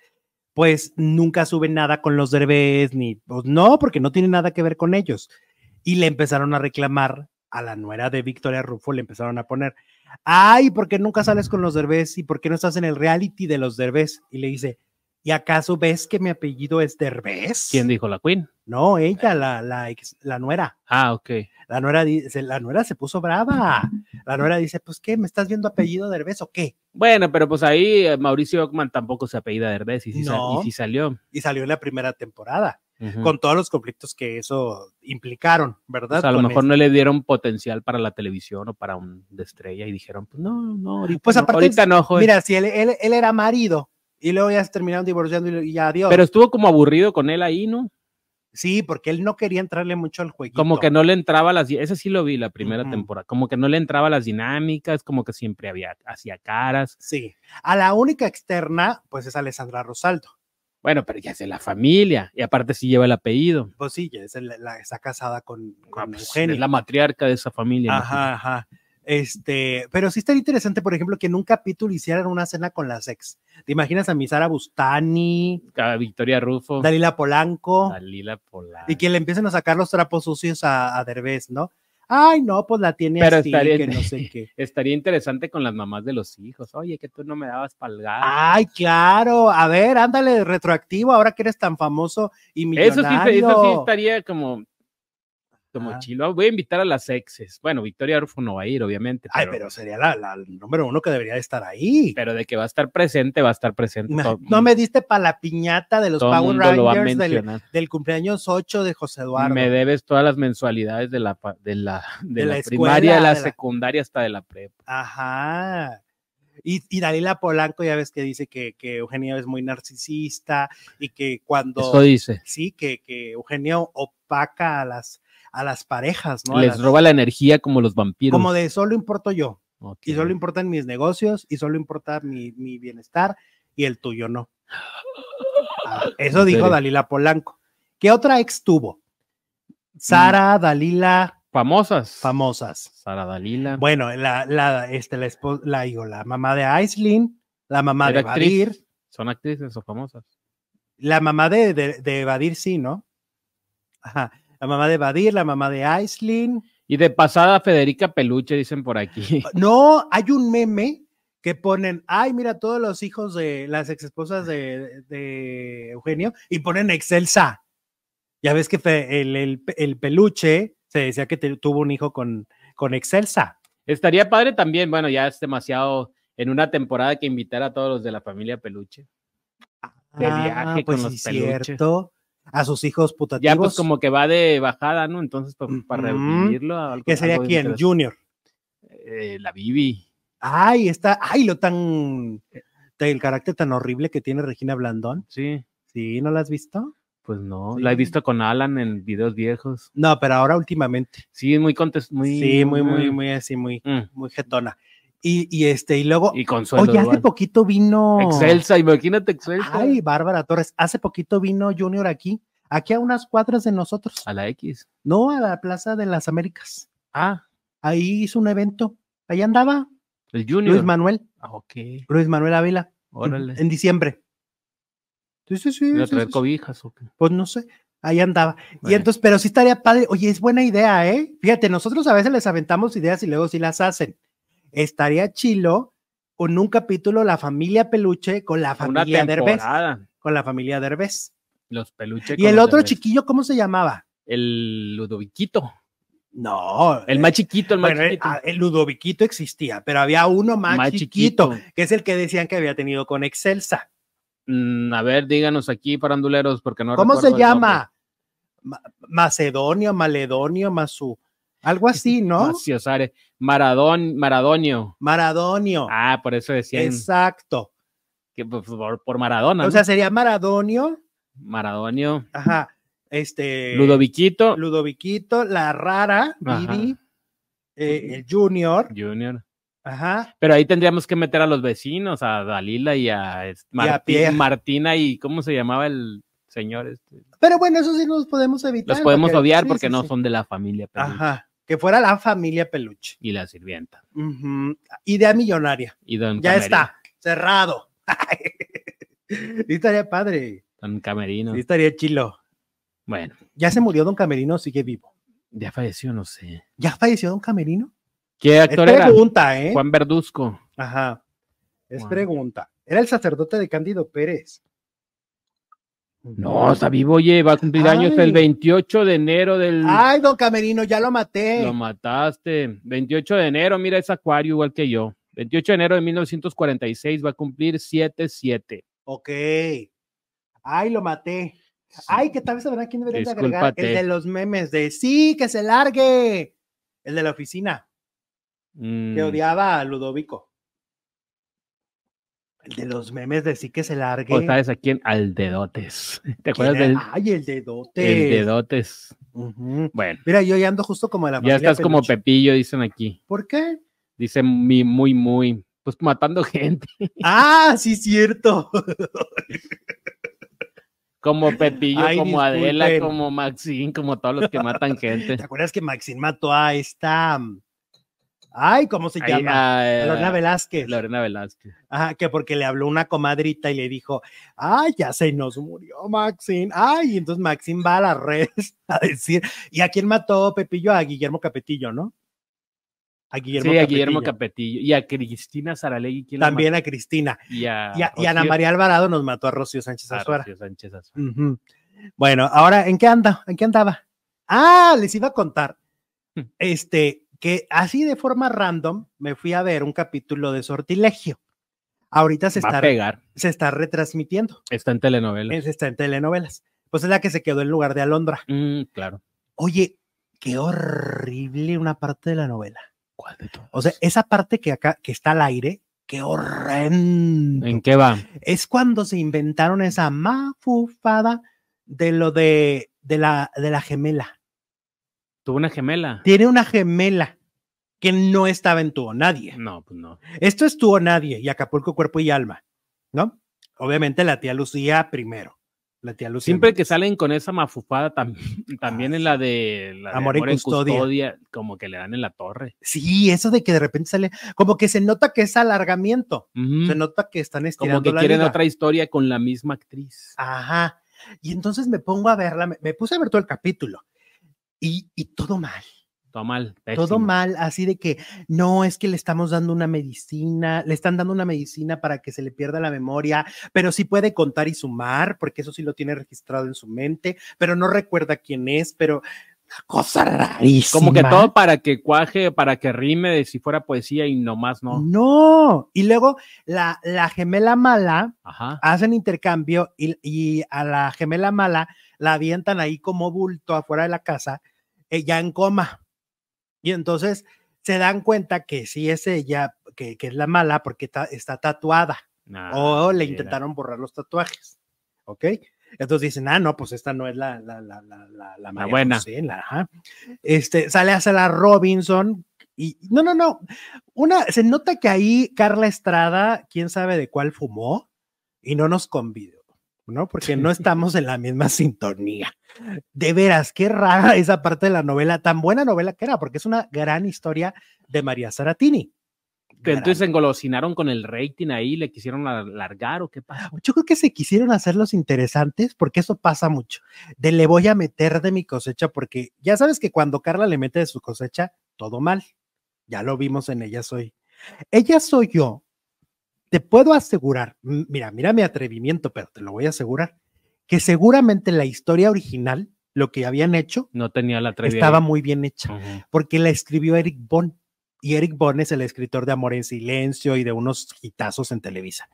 pues nunca suben nada con los derbés, ni, pues no, porque no tiene nada que ver con ellos. Y le empezaron a reclamar a la nuera de Victoria Rufo, le empezaron a poner, ay, ¿por qué nunca sales con los derbés? ¿Y por qué no estás en el reality de los derbés? Y le dice, ¿y acaso ves que mi apellido es Derbez? ¿Quién dijo la Queen? No, ella, la, la, la nuera. Ah, ok. La nuera, dice, la nuera se puso brava. La nuera dice, pues, ¿qué? ¿Me estás viendo apellido Derbez o qué? Bueno, pero pues ahí eh, Mauricio Ockman tampoco se apellida Derbez y sí, No. y sí salió. Y salió en la primera temporada, Con todos los conflictos que eso implicaron, ¿verdad? O sea, a lo Con mejor este- no le dieron potencial para la televisión o para un de estrella y dijeron, pues no, no, ahorita, Pues no, aparte, ahorita no, joven. Mira, si él, él, él era marido y luego ya se terminaron divorciando y, ya adiós. pero estuvo como aburrido con él ahí, ¿no? sí, porque él no quería entrarle mucho al jueguito. Como que no le entraba las, ese sí lo vi la primera temporada, como que no le entraba las dinámicas, como que siempre había, hacía caras. Sí. A la única externa, pues es Alessandra Rosaldo. Bueno, pero ya es de la familia y aparte sí lleva el apellido. Pues sí, ya es la, la- está casada con, Ah, con pues, Eugenio. es la matriarca de esa familia. Ajá, ajá. Este, pero sí estaría interesante, por ejemplo, que en un capítulo hicieran una cena con las ex. ¿Te imaginas a Misara Bustani, A Victoria Rufo, Dalila Polanco, Dalila Polar. y que le empiecen a sacar los trapos sucios a, a Derbez, ¿no? Ay, no, pues la tiene Pero así, estaría- que no sé qué. Estaría interesante con las mamás de los hijos. Oye, que tú no me dabas palgar. Ay, claro. A ver, ándale retroactivo, ahora que eres tan famoso y eso, sí, millonario. eso sí estaría como, como chilo. Voy a invitar a las exes. Bueno, Victoria Rufo no va a ir, obviamente. Ay, pero sería la, número uno que debería de estar ahí. pero de que va a estar presente, va a estar presente. Me- todo- no me diste para la piñata de los Power Rangers del, cumpleaños 8 de José Eduardo. Me debes todas las mensualidades de la, pa- de la, de De la la primaria, de la escuela, de la- secundaria hasta de la prepa. Ajá. Y, y Dalila Polanco ya ves que dice que, que Eugenio es muy narcisista y que cuando Eso dice. sí, que, que Eugenio opaca a las, a las parejas, ¿no? Les las- roba la energía como los vampiros. como de solo importo yo, y solo importan mis negocios, y solo importa mi, mi bienestar, y el tuyo no. Ah, eso ¿En dijo? Dalila Polanco. ¿Qué otra ex tuvo? Sara, Dalila, Famosas. famosas. Sara Dalila. Bueno, la, la, este, la, la, digo, la mamá de Aislinn, la mamá de actriz. Badir, Son actrices o famosas. la mamá de, de, de Badir, sí, ¿no? Ajá. La mamá de Badir, la mamá de Aislinn. Y de pasada, Federica Peluche, dicen por aquí. No, hay un meme que ponen, ay, mira, todos los hijos de las ex esposas de, de Eugenio, y ponen Excelsa. Ya ves que fe- el, el, el peluche se decía que te- tuvo un hijo con, con Excelsa. Estaría padre también, bueno, ya es demasiado en una temporada que invitar a todos los de la familia Peluche. De viaje con los Ah, pues sí, peluches. cierto. A sus hijos putativos. Ya pues como que va de bajada, ¿no? Entonces, pues, para revivirlo. algo- ¿Qué sería algo quién? Junior. Eh, la Bibi. Ay, está, ay, lo tan, el carácter tan horrible que tiene Regina Blandón. Sí, Sí, ¿no la has visto? pues no. Sí. La he visto con Alan en videos viejos. No, pero ahora últimamente. Sí, muy contest muy sí, muy, muy, muy así, muy, mm. muy jetona. Y, y este, y luego, Y Consuelo. oye, hace poquito vino. Excelsa, imagínate Excelsa. Ay, Bárbara Torres, hace poquito vino Junior aquí, aquí a unas cuadras de nosotros. A la X. No, a la Plaza de las Américas. Ah, Ahí hizo un evento. Ahí andaba el Junior. Luis Manuel, Ah, ok. Luis Manuel Ávila. Órale. En diciembre. Sí, sí, sí. ¿Iba a sí, traer sí, cobijas o qué? Pues no sé, ahí andaba. Y entonces, pero sí estaría padre. Oye, es buena idea, ¿eh? Fíjate, nosotros a veces les aventamos ideas y luego sí las hacen. Estaría chilo con un capítulo La familia Peluche con la familia Derbez. Con la familia Derbez. Los peluches. Y el otro Derbez. chiquillo, ¿cómo se llamaba? El Ludoviquito. No. El eh, más chiquito, el más bueno, eh, chiquito. ah, el Ludoviquito existía, pero había uno más, Más chiquito, chiquito. que es el que decían que había tenido con Excelsa. Mm, a ver, díganos aquí, paranduleros, porque no ¿Cómo se llama? Ma- Macedonio, Maledonio, Masu. Algo así, ¿no? Maciosare. Maradón, Maradonio. Maradonio. Ah, por eso decían Exacto. que por, por- por Maradona. O ¿no? sea, sería Maradonio, Maradonio. ajá, este Ludoviquito Ludoviquito, la rara. Vivi, eh, el Junior, Junior. ajá, Pero ahí tendríamos que meter a los vecinos, a Dalila y a, es- Marti- Pierre. Martina y ¿cómo se llamaba el señor? Este? pero bueno, eso sí nos podemos evitar. Los podemos porque- odiar sí, porque sí, no sí. son de la familia Peluche Ajá, que fuera la familia Peluche. y la sirvienta. Idea millonaria. Y don Ya Camerino. está, cerrado. Sí, estaría padre. Don Camerino. Sí, estaría chilo. Bueno, ¿Ya se murió Don Camerino o sigue vivo? ya falleció, no sé. ¿Ya falleció Don Camerino? ¿Qué Es actor era? pregunta, ¿eh? Juan Verduzco. Ajá. Es pregunta. Era el sacerdote de Cándido Pérez. No, está vivo, oye, va a cumplir años el 28 de enero del... Ay, don Camerino, ya lo maté. Lo mataste. 28 de enero, mira, es acuario igual que yo. 28 de enero de 1946 va a cumplir 7-7. Ok. Ay, lo maté. Ay, que tal vez sabrán quién debería de agregar. El de los memes de sí, que se largue. El de la oficina, Mm, que odiaba a Ludovico. El de los memes de sí que se largue. ¿O sabes a quién? Al Dedotes. ¿Te ¿Quién acuerdas del Ay, el dedote. el Dedotes? Bueno, Mira, yo ya ando justo como de la ya estás como. Pepillo, dicen aquí. ¿Por qué? Dice muy, muy, muy. Pues matando gente. Ah, sí, cierto. Como Pepillo, Ay, como Adela, como Maxine, como todos los que matan gente. ¿Te acuerdas que Maxine mató a esta? Ay, ¿cómo se Ahí, llama? A Lorena Velázquez. Lorena Velázquez. Ajá, que porque le habló una comadrita y le dijo, ay, ya se nos murió Maxine. Ay, y entonces Maxine va a las redes a decir, ¿y a quién mató Pepillo? A Guillermo Capetillo, ¿no? A Guillermo sí, a Capetillo. Guillermo Capetillo. Y a Cristina Saralegui. ¿quién la También a Cristina. Y a, Y, a- y Ana María Alvarado nos mató a Rocío Sánchez Azuara. Rocío Sánchez Azuara. Bueno, ahora, ¿en qué anda? ¿En qué andaba? Ah, les iba a contar. Hmm. Este, que así de forma random me fui a ver un capítulo de Sortilegio. Ahorita se Va está, a pegar. se está retransmitiendo. Está en telenovela. Es- Está en telenovelas. Pues es la que se quedó en lugar de Alondra. Mm, claro. Oye, qué horrible una parte de la novela. ¿Cuál de? O sea, esa parte que acá, que está al aire, qué horrendo. ¿En qué va? Es cuando se inventaron esa mafufada de lo de, de, la, de la gemela. ¿Tuvo una gemela? Tiene una gemela que no estaba en tu o nadie. No, pues no. Esto es tu o nadie y Acapulco Cuerpo y Alma, ¿no? Obviamente la tía Lucía primero. La tía Lucía. Siempre que salen con esa mafufada tam- también Ah, en la de, la de Amor en custodia. como que le dan en la torre. Sí, eso de que de repente sale, como que se nota que es alargamiento, se nota que están estirando Como que la quieren otra historia con la misma actriz. Ajá. Y entonces me pongo a verla, me, me puse a ver todo el capítulo y, y todo mal. Todo mal. Todo mal, así de que no es que le estamos dando una medicina, le están dando una medicina para que se le pierda la memoria, pero sí puede contar y sumar, porque eso sí lo tiene registrado en su mente, pero no recuerda quién es, pero una cosa rarísima. Como que todo para que cuaje, para que rime de si fuera poesía y nomás no. No, y luego la, la gemela mala Ajá. hacen intercambio y, y a la gemela mala la avientan ahí como bulto afuera de la casa, ella en coma. Y entonces se dan cuenta que sí es ella, que, que es la mala porque ta- está tatuada Nah, o le intentaron borrar los tatuajes. ¿Ok? Entonces dicen, ah, no, pues esta no es la, la, la, la, la, María buena. José, la- ajá. Este, sale a la Robinson y no, no, no. Una, se nota que ahí Carla Estrada, quién sabe de cuál fumó y no nos convidó, ¿no? Porque no estamos en la misma sintonía. De veras, qué rara esa parte de la novela, tan buena novela que era, porque es una gran historia de María Saratini. Entonces se engolosinaron con el rating ahí, le quisieron alargar o qué pasa. Yo creo que se quisieron hacerlos interesantes porque eso pasa mucho. De le voy a meter de mi cosecha porque ya sabes que cuando Carla le mete de su cosecha, todo mal. Ya lo vimos en Ella Soy. Ella Soy yo. Te puedo asegurar, mira, mira mi atrevimiento, pero te lo voy a asegurar, que seguramente la historia original, lo que habían hecho, No tenía la estaba muy bien hecha porque la escribió Eric Bon. Y Eric Bon es el escritor de Amor en Silencio y de unos hitazos en Televisa.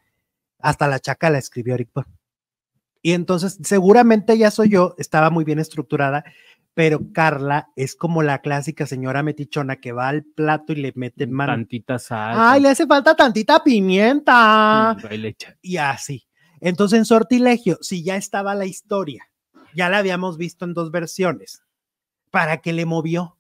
Hasta la chaca la escribió Eric Bon. Y entonces, seguramente ya soy yo, estaba muy bien estructurada, pero Carla es como la clásica señora metichona que va al plato y le mete mano. Tantita sal. Ay, le hace falta tantita pimienta. Mm, Y así. Entonces, en Sortilegio, si ya estaba la historia, ya la habíamos visto en dos versiones, ¿para qué le movió?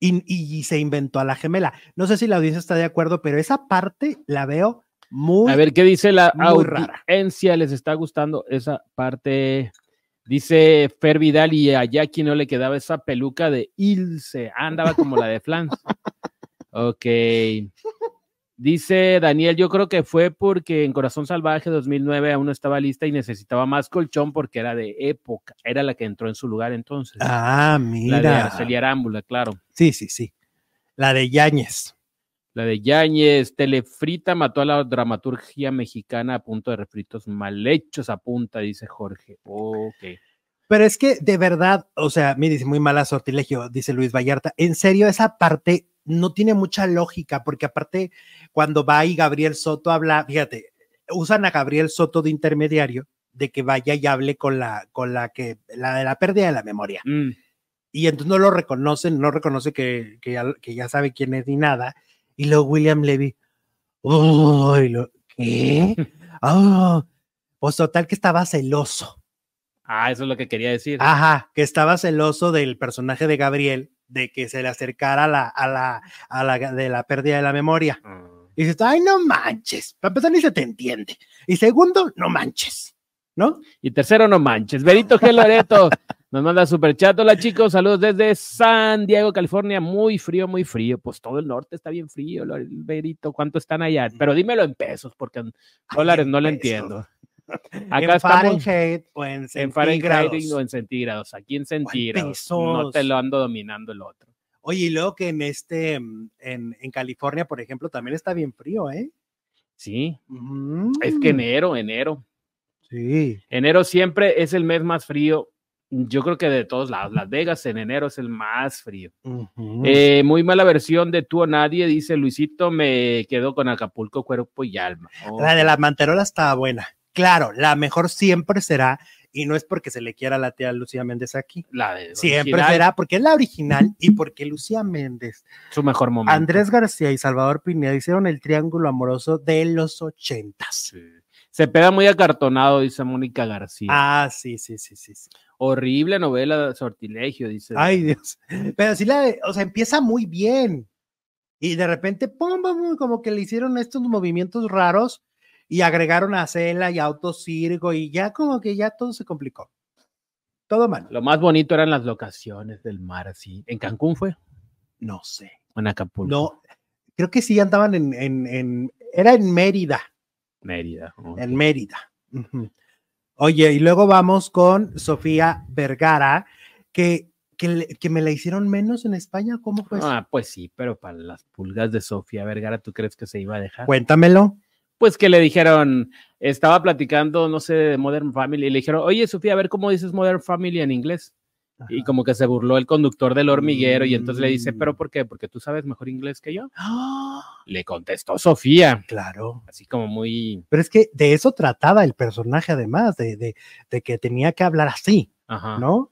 Y, y se inventó a la gemela. No sé si la audiencia está de acuerdo, pero esa parte la veo muy... A ver, ¿qué dice la muy rara. audiencia? ¿Les está gustando esa parte? Dice Fer Vidal y a Jackie no le quedaba esa peluca de Ilse. Andaba como la de Flans. Ok. Dice Daniel, yo creo que fue porque en Corazón Salvaje 2009 aún no estaba lista y necesitaba más colchón porque era de época, era la que entró en su lugar entonces. Ah, mira. La de Arcelia Arámbula, claro. Sí, sí, sí. La de Yáñez. La de Yáñez, Telefrita mató a la dramaturgia mexicana a punto de refritos mal hechos a punta, dice Jorge. Ok. Pero es que de verdad, o sea, me dice muy mala sortilegio, dice Luis Vallarta. En serio, esa parte no tiene mucha lógica, porque aparte, cuando va y Gabriel Soto habla, fíjate, usan a Gabriel Soto de intermediario, de que vaya y hable con la, con la que, la de la pérdida de la memoria. Mm. Y entonces no lo reconocen, no reconoce que, que, ya, que ya sabe quién es ni nada. Y luego William Levy, uy, lo, ¿qué? Oh, pues total que estaba celoso. Ah, eso es lo que quería decir. Ajá, que estaba celoso del personaje de Gabriel de que se le acercara a la, a la, a la de la pérdida de la memoria. Mm. Y dices, ay, no manches. Para empezar, ni se te entiende. Y segundo, no manches. ¿No? Y tercero, no manches. Berito G. Loreto nos manda super chat. Hola chicos, saludos desde San Diego, California. Muy frío, muy frío. Pues todo el norte está bien frío, Berito. ¿Cuánto están allá? Pero dímelo en pesos, porque en dólares no lo entiendo. Acá en Fahrenheit o en centígrados. o en centígrados. Aquí en centígrados. No te lo ando dominando el otro. Oye, y luego que en este, mm, en, en California, por ejemplo, también está bien frío, ¿eh? Sí. Es que enero, enero. Sí. Enero siempre es el mes más frío. Yo creo que de todos lados. Las Vegas en enero es el más frío. Eh, muy mala versión de Tú o Nadie, dice Luisito. Me quedo con Acapulco, cuerpo y alma. La de la manterola estaba buena. Claro, la mejor siempre será, y no es porque se le quiera la tía Lucía Méndez aquí. La de siempre será porque es la original y porque Lucía Méndez. Su mejor momento. Andrés García y Salvador Pineda hicieron el triángulo amoroso de los ochentas. Se pega muy acartonado, dice Mónica García. Ah, sí, sí, sí, sí, Horrible novela de sortilegio, dice. Ay, Dios. Pero sí la, o sea, empieza muy bien. Y de repente, pum, pum, como que le hicieron estos movimientos raros y agregaron a Cela y a Autocirgo y ya como que ya todo se complicó. Todo mal. Lo más bonito eran las locaciones del mar, así. ¿En Cancún fue? No sé. En Acapulco. No, creo que sí andaban en, en, en era en Mérida. Mérida. En Mérida. Oye, y luego vamos con Sofía Vergara, que, que, que, me la hicieron menos en España. ¿Cómo fue? Ah, pues sí, pero para las pulgas de Sofía Vergara, ¿tú crees que se iba a dejar? Cuéntamelo pues que le dijeron, estaba platicando, no sé, de Modern Family, y le dijeron, oye, Sofía, a ver cómo dices Modern Family en inglés. Y como que se burló el conductor del hormiguero y entonces le dice, ¿pero por qué? Porque tú sabes mejor inglés que yo. Le contestó Sofía. Claro. Así como muy... Pero es que de eso trataba el personaje además, de, de, de que tenía que hablar así, Ajá. ¿no?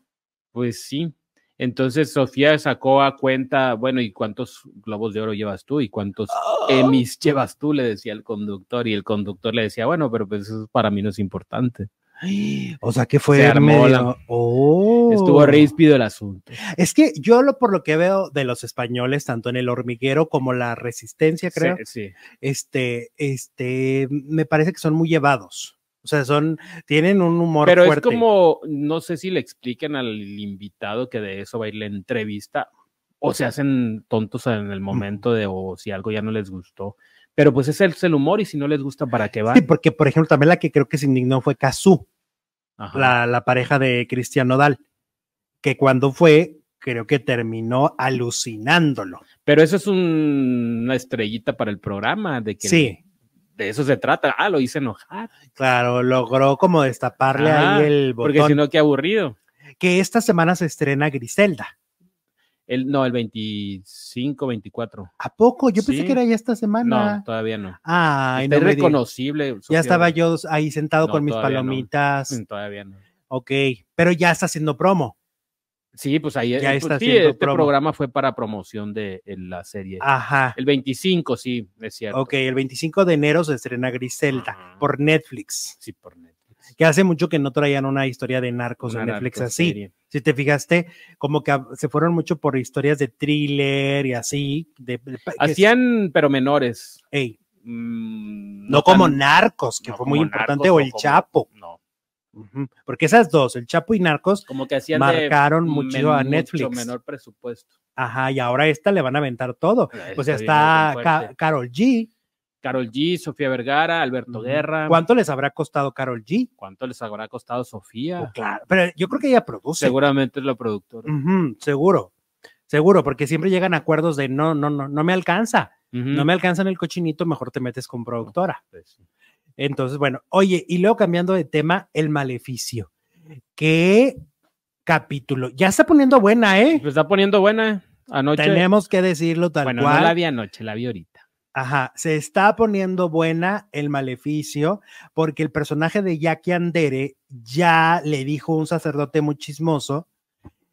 Pues sí. Entonces Sofía sacó a cuenta, bueno, ¿y cuántos globos de oro llevas tú? ¿Y cuántos emis ¡Oh! llevas tú? Le decía el conductor y el conductor le decía, bueno, pero pues eso para mí no es importante. O sea que fue oh. Estuvo ríspido el asunto. Es que yo lo por lo que veo de los españoles, tanto en el hormiguero como la resistencia, creo, sí. este, este, me parece que son muy llevados. O sea, son, tienen un humor Pero fuerte. es como, no sé si le expliquen al invitado que de eso va a ir la entrevista, o se hacen tontos en el momento de, o si algo ya no les gustó. Pero pues ese es el humor y si no les gusta, ¿para qué va? Sí, porque por ejemplo, también la que creo que se indignó fue Kazú, la, la, pareja de Cristian Nodal, que cuando fue, creo que terminó alucinándolo. Pero eso es una estrellita para el programa, de que sí de eso se trata. Ah, lo hice enojar. Claro, logró como destaparle ahí el botón. Porque si no, qué aburrido. Que esta semana se estrena Griselda. El, no, el 25, 24. ¿A poco? Yo pensé que era ya esta semana. No, todavía no. Ah, es reconocible. Ya estaba yo ahí sentado con mis palomitas. Mm, todavía no. Ok, pero ya está haciendo promo. Sí, pues ahí ya está sí, este programa fue para promoción de la serie. Ajá. El 25, sí, es cierto. Ok, el 25 de enero se estrena Griselda por Netflix. Sí, por Netflix. Que hace mucho que no traían una historia de narcos en Netflix así. Si te fijaste, como que se fueron mucho por historias de thriller y así. De, Hacían, pero menores. Ey. Mm, no, como narcos, que fue muy importante, o el Chapo. No porque esas dos, el Chapo y Narcos, como que hacían marcaron mucho a Netflix. Mucho menor presupuesto. Ajá, y ahora esta le van a aventar todo. pues ya está Carol G. Carol G, Sofía Vergara, Alberto Guerra. ¿Cuánto les habrá costado Carol G? ¿Cuánto les habrá costado Sofía? Oh, claro, pero yo creo que ella produce. Seguramente es la productora. seguro, seguro, porque siempre llegan acuerdos de no, no, no, no me alcanza. No me alcanza en el cochinito, mejor te metes con productora. Pues Entonces, bueno, oye, y luego cambiando de tema, el maleficio. ¿Qué capítulo? Ya está poniendo buena, ¿eh? Se está poniendo buena. Anoche. Tenemos que decirlo tal bueno, cual. no la vi anoche, la vi ahorita. Ajá, se está poniendo buena el maleficio porque el personaje de Jackie Andere ya le dijo un sacerdote muy chismoso,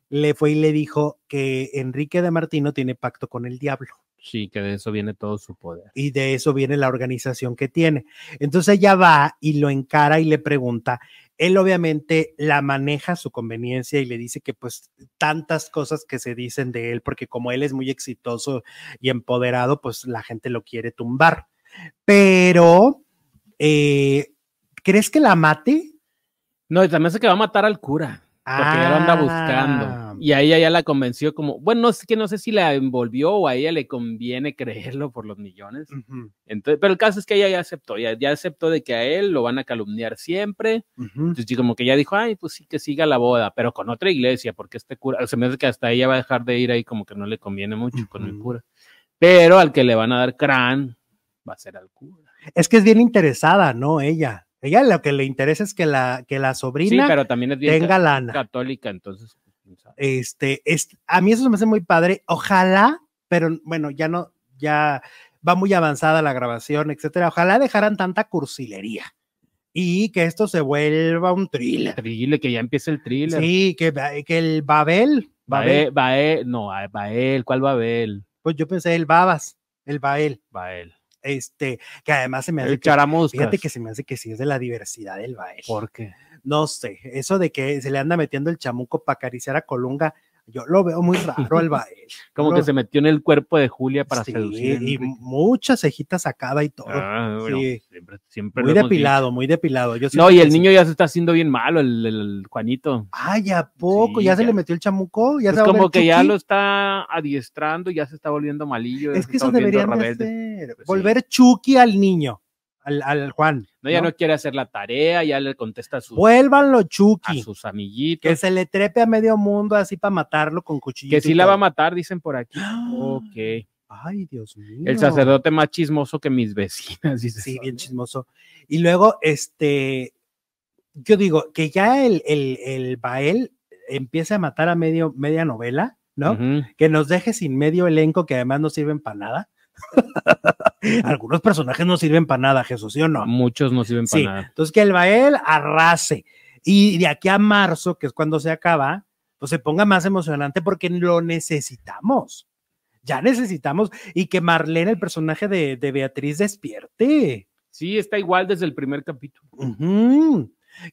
le fue y le dijo que Enrique de Martino tiene pacto con el diablo. Sí, que de eso viene todo su poder. Y de eso viene la organización que tiene. Entonces ella va y lo encara y le pregunta, él obviamente la maneja a su conveniencia y le dice que pues tantas cosas que se dicen de él, porque como él es muy exitoso y empoderado, pues la gente lo quiere tumbar. Pero, eh, ¿crees que la mate? No, también sé que va a matar al cura. Porque ya lo anda buscando. Ah. Y a ella ya la convenció como, bueno, no sé, que no sé si la envolvió o a ella le conviene creerlo por los millones. Entonces, pero el caso es que ella ya aceptó, ya, ya aceptó de que a él lo van a calumniar siempre. Entonces, como que ya dijo, ay, pues sí, que siga la boda, pero con otra iglesia, porque este cura, se me hace que hasta ella va a dejar de ir ahí como que no le conviene mucho con el cura. Pero al que le van a dar crán va a ser al cura. Es que es bien interesada, ¿no? Ella. Ella lo que le interesa es que la, que la sobrina pero también tenga lana. Católica, entonces. Este, es, a mí eso me hace muy padre. Ojalá, pero bueno, ya no, ya va muy avanzada la grabación, etcétera. Ojalá dejaran tanta cursilería y que esto se vuelva un thriller. Thriller, que ya empiece el thriller. Sí, que, que el Babel. Babel, Babel, no, Babel, ¿cuál Babel? Pues yo pensé el Babas, el Bael. Bael este, que además se me hace. que, fíjate que se me hace que sí es de la diversidad del baile. ¿Por qué? No sé, eso de que se le anda metiendo el chamuco para acariciar a Colunga, yo lo veo muy raro al baile. Como que se metió en el cuerpo de Julia para seducir. Y muchas cejitas sacada y todo. Ah, sí. siempre, muy depilado, muy depilado. no, y el niño ya se está haciendo bien malo, el, Juanito. Ay, ¿a poco? ¿Ya, se le metió el chamuco? ¿Ya es como que ya lo está adiestrando, ya se está volviendo malillo. Es que eso debería hacer. Pues Volver Chucky al niño al, Juan. No, ya ¿no? quiere hacer la tarea, ya le contesta a sus, Vuélvanlo, Chucky. A sus amiguitos. Que se le trepe a medio mundo así para matarlo con cuchillo. Que sí la va a matar, dicen por aquí. ok. Ay, Dios mío. El sacerdote más chismoso que mis vecinas. sí, bien chismoso. Y luego, este, yo digo que ya el, el, el Bael empieza a matar a medio, media novela, ¿no? Que nos deje sin medio elenco que además no sirven para nada. Algunos personajes no sirven para nada, Jesús, ¿sí o no? Muchos no sirven para nada. Entonces, que el Bael arrase. Y de aquí a marzo, que es cuando se acaba, pues se ponga más emocionante porque lo necesitamos. Ya necesitamos. Y que Marlene, el personaje de, Beatriz, despierte. Sí, está igual desde el primer capítulo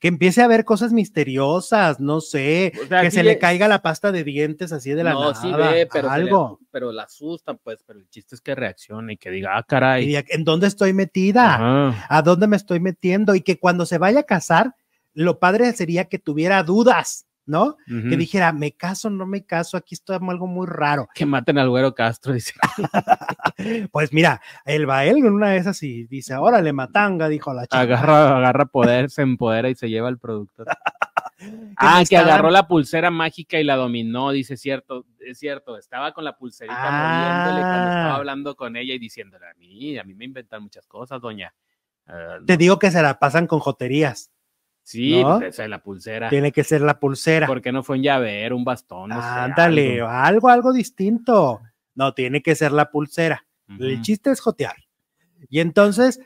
que empiece a ver cosas misteriosas, no sé, que se le caiga la pasta de dientes así de la no, nada, sí ve, pero algo. pero la asustan, pues, pero el chiste es que reaccione y que diga, ah, caray. ¿En dónde estoy metida? ¿A dónde me estoy metiendo? Y que cuando se vaya a casar, lo padre sería que tuviera dudas. ¿No? Que dijera, me caso, no me caso, aquí estoy algo muy raro. Que maten al güero Castro, dice. pues mira, el Bael en una de esas y dice, órale, matanga, dijo la chica. Agarra, agarra poder, se empodera y se lleva al productor. ah, que agarró la pulsera mágica y la dominó, dice cierto, es cierto, estaba con la pulserita moviéndole cuando estaba ah. hablando con ella y diciéndole, a mí, a mí me inventan muchas cosas, doña. Ah, Te digo que se la pasan con joterías. Sí, pues, esa es la pulsera. Tiene que ser la pulsera. ¿Por qué no fue un llavero, un bastón? Ándale, algo. algo. distinto. No, tiene que ser la pulsera. El chiste es jotear. Y entonces,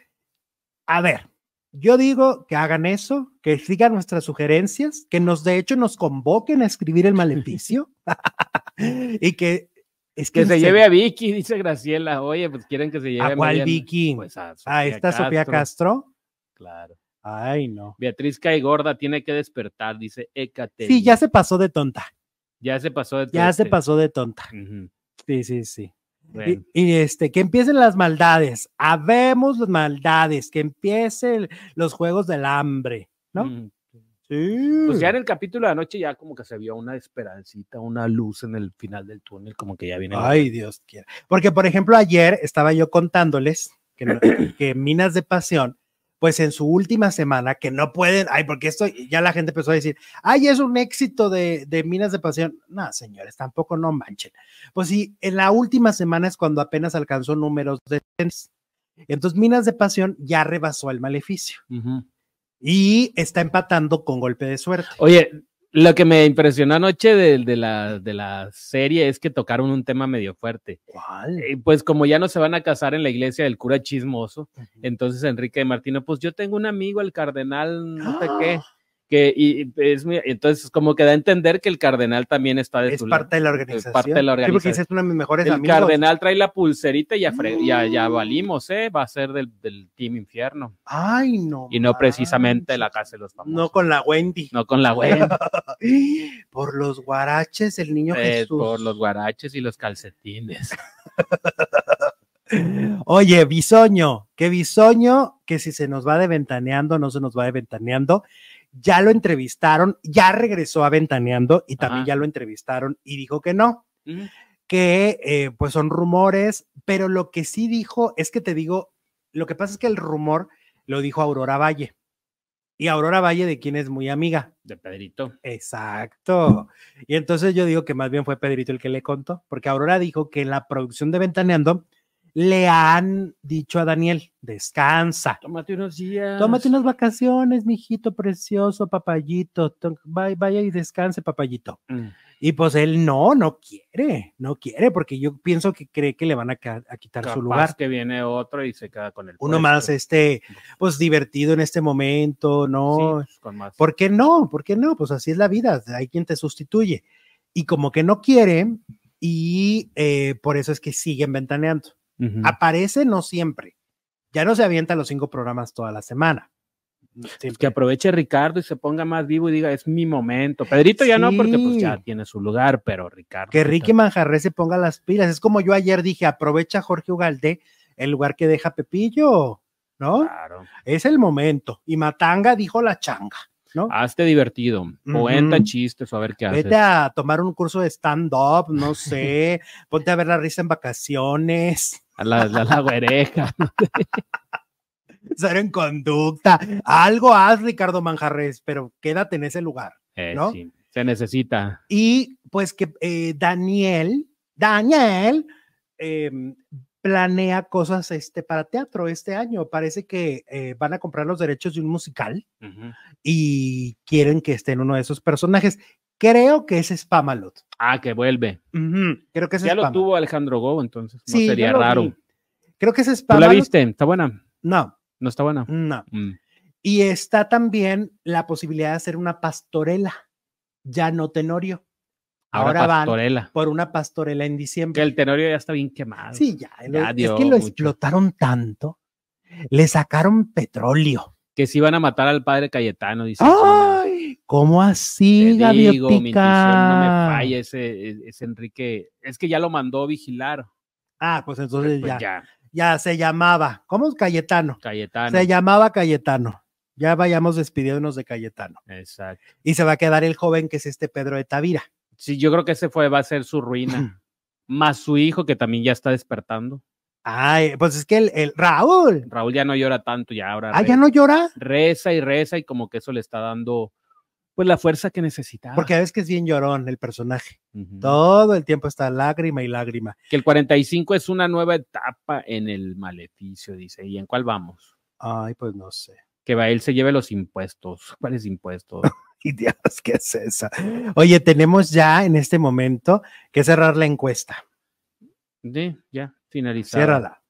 a ver, yo digo que hagan eso, que sigan nuestras sugerencias, que nos de hecho nos convoquen a escribir el maleficio y que es que, se, lleve a Vicky, dice Graciela. Oye, pues quieren que se lleve a cuál Vicky? Pues a, a esta Sofía Castro. Claro. Ay, no. Beatriz Caigorda tiene que despertar, dice Ecate. Sí, ya se pasó de tonta. Ya se pasó de tonta. Ya se pasó de tonta. Sí, sí, sí. Y, este, que empiecen las maldades. Habemos las maldades, que empiecen los juegos del hambre, ¿no? Sí. Pues ya en el capítulo de anoche ya como que se vio una esperancita, una luz en el final del túnel, como que ya viene. Ay, Dios quiera. Porque, por ejemplo, ayer estaba yo contándoles que, que Minas de Pasión pues en su última semana, que no pueden, ay, porque esto ya la gente empezó a decir, ay, es un éxito de, de Minas de Pasión. No, señores, tampoco no manchen. Pues sí, en la última semana es cuando apenas alcanzó números de... Entonces, Minas de Pasión ya rebasó el maleficio. Y está empatando con golpe de suerte. Oye, lo que me impresionó anoche de, de, la, de la serie es que tocaron un tema medio fuerte. ¿Cuál? Eh, pues como ya no se van a casar en la iglesia del cura chismoso, entonces Enrique de Martino, pues yo tengo un amigo, el cardenal, no sé qué, que y es muy, entonces como que da a entender que el cardenal también está de es parte de la organización. parte de la organización. Sí, es uno de mis mejores el amigos. cardenal trae la pulserita y ya, ya, ya valimos, ¿eh? Va a ser del, del Team Infierno. Ay, no. Y no precisamente la casa de los famosos. No con la Wendy. No con la Wendy. por los guaraches, el niño Eh, Jesús. por los guaraches y los calcetines. Oye, bisoño, que bisoño, que si se nos va de ventaneando, no se nos va de ventaneando. Ya lo entrevistaron, ya regresó a ventaneando y también Ajá. ya lo entrevistaron y dijo que no, que eh, pues son rumores, pero lo que sí dijo es que te digo, lo que pasa es que el rumor lo dijo Aurora Valle. Y Aurora Valle, de quien es muy amiga. De Pedrito. Exacto. Y entonces yo digo que más bien fue Pedrito el que le contó, porque Aurora dijo que en la producción de Ventaneando le han dicho a Daniel, descansa, Tómate unos días. tómate unas vacaciones, mijito precioso, papayito, to- vaya, vaya y descanse, papayito. Mm. Y pues él no, no quiere, no quiere, porque yo pienso que cree que le van a, a quitar Capaz su lugar. que viene otro y se queda con el Uno puesto. más, este, pues divertido en este momento, ¿no? Sí, pues, con más. ¿Por qué no? ¿Por qué no? Pues así es la vida, hay quien te sustituye. Y como que no quiere, y eh, por eso es que siguen ventaneando. Aparece no siempre. Ya no se avienta los cinco programas toda la semana. Pues Siempre. que aproveche Ricardo y se ponga más vivo y diga, es mi momento. Pedrito ya no, porque pues ya tiene su lugar, pero Ricardo. Que Ricky Manjarre se ponga las pilas. Es como yo ayer dije, aprovecha Jorge Ugalde el lugar que deja Pepillo, ¿no? Claro. Es el momento. Y Matanga dijo la changa, ¿no? Hazte divertido. Cuenta chistes o a ver qué haces. Vete a tomar un curso de stand-up, no sé, ponte a ver la risa en vacaciones. A la, la, la güereja. ser en conducta. Algo haz, Ricardo Manjarres, pero quédate en ese lugar. Eh, ¿No? sí, se necesita. Y pues que eh, Daniel, Daniel, eh, planea cosas este, para teatro este año. Parece que eh, van a comprar los derechos de un musical y quieren que esté en uno de esos personajes. Creo que es Pamalot. Ah, que vuelve. Creo que ese Ya es lo tuvo Alejandro Go, entonces no Sí, sería raro. vi. Creo que es ¿Tú la viste? ¿Está buena? No, ¿No está buena? no. Mm. Y está también la posibilidad de hacer una pastorela, ya no Tenorio. Ahora, Ahora van por una pastorela en Que diciembre. el tenorio ya está bien quemado. Sí, ya. Ya es que lo mucho. explotaron tanto. Le sacaron petróleo. Que si iban a matar al padre Cayetano, dice. ¡Ay! ¿Cómo así, Te digo, mi no me falla ese, ese Enrique. Es que ya lo mandó vigilar. Ah, pues entonces Pues ya, ya, ya se llamaba. ¿Cómo es Cayetano? Cayetano. Se llamaba Cayetano. Ya vayamos despidiéndonos de Cayetano. Exacto. Y se va a quedar el joven que es este Pedro de Tavira. Sí, yo creo que ese fue, va a ser su ruina. Más su hijo, que también ya está despertando. Ay, pues es que el, el Raúl. Raúl ya no llora tanto, ya ahora Ah, ya no llora. reza y reza, y como que eso le está dando pues la fuerza que necesitaba. Porque ves que es bien llorón el personaje. Todo el tiempo está lágrima y lágrima. Que el 45 es una nueva etapa en el maleficio, dice. ¿Y en cuál vamos? Ay, pues no sé. Que va él se lleve los impuestos. ¿Cuáles impuestos? Y Dios, ¿qué es eso? Oye, tenemos ya en este momento que cerrar la encuesta. Sí, ya, finalizado. Ciérrala.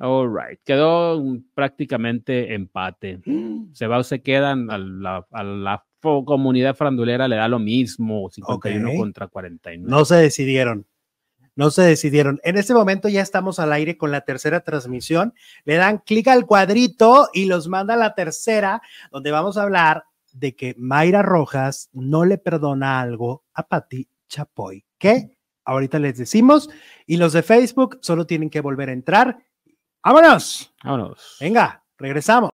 All right. Quedó prácticamente empate. Se va o se quedan a la, a la comunidad frandulera, le da lo mismo, 51 Ok. contra 49. No se decidieron. No se decidieron. En este momento ya estamos al aire con la tercera transmisión. Le dan clic al cuadrito y los manda a la tercera, donde vamos a hablar de que Mayra Rojas no le perdona algo a Patti Chapoy. ¿Qué? Ahorita les decimos. Y los de Facebook solo tienen que volver a entrar. ¡Vámonos! Vámonos. Venga, regresamos.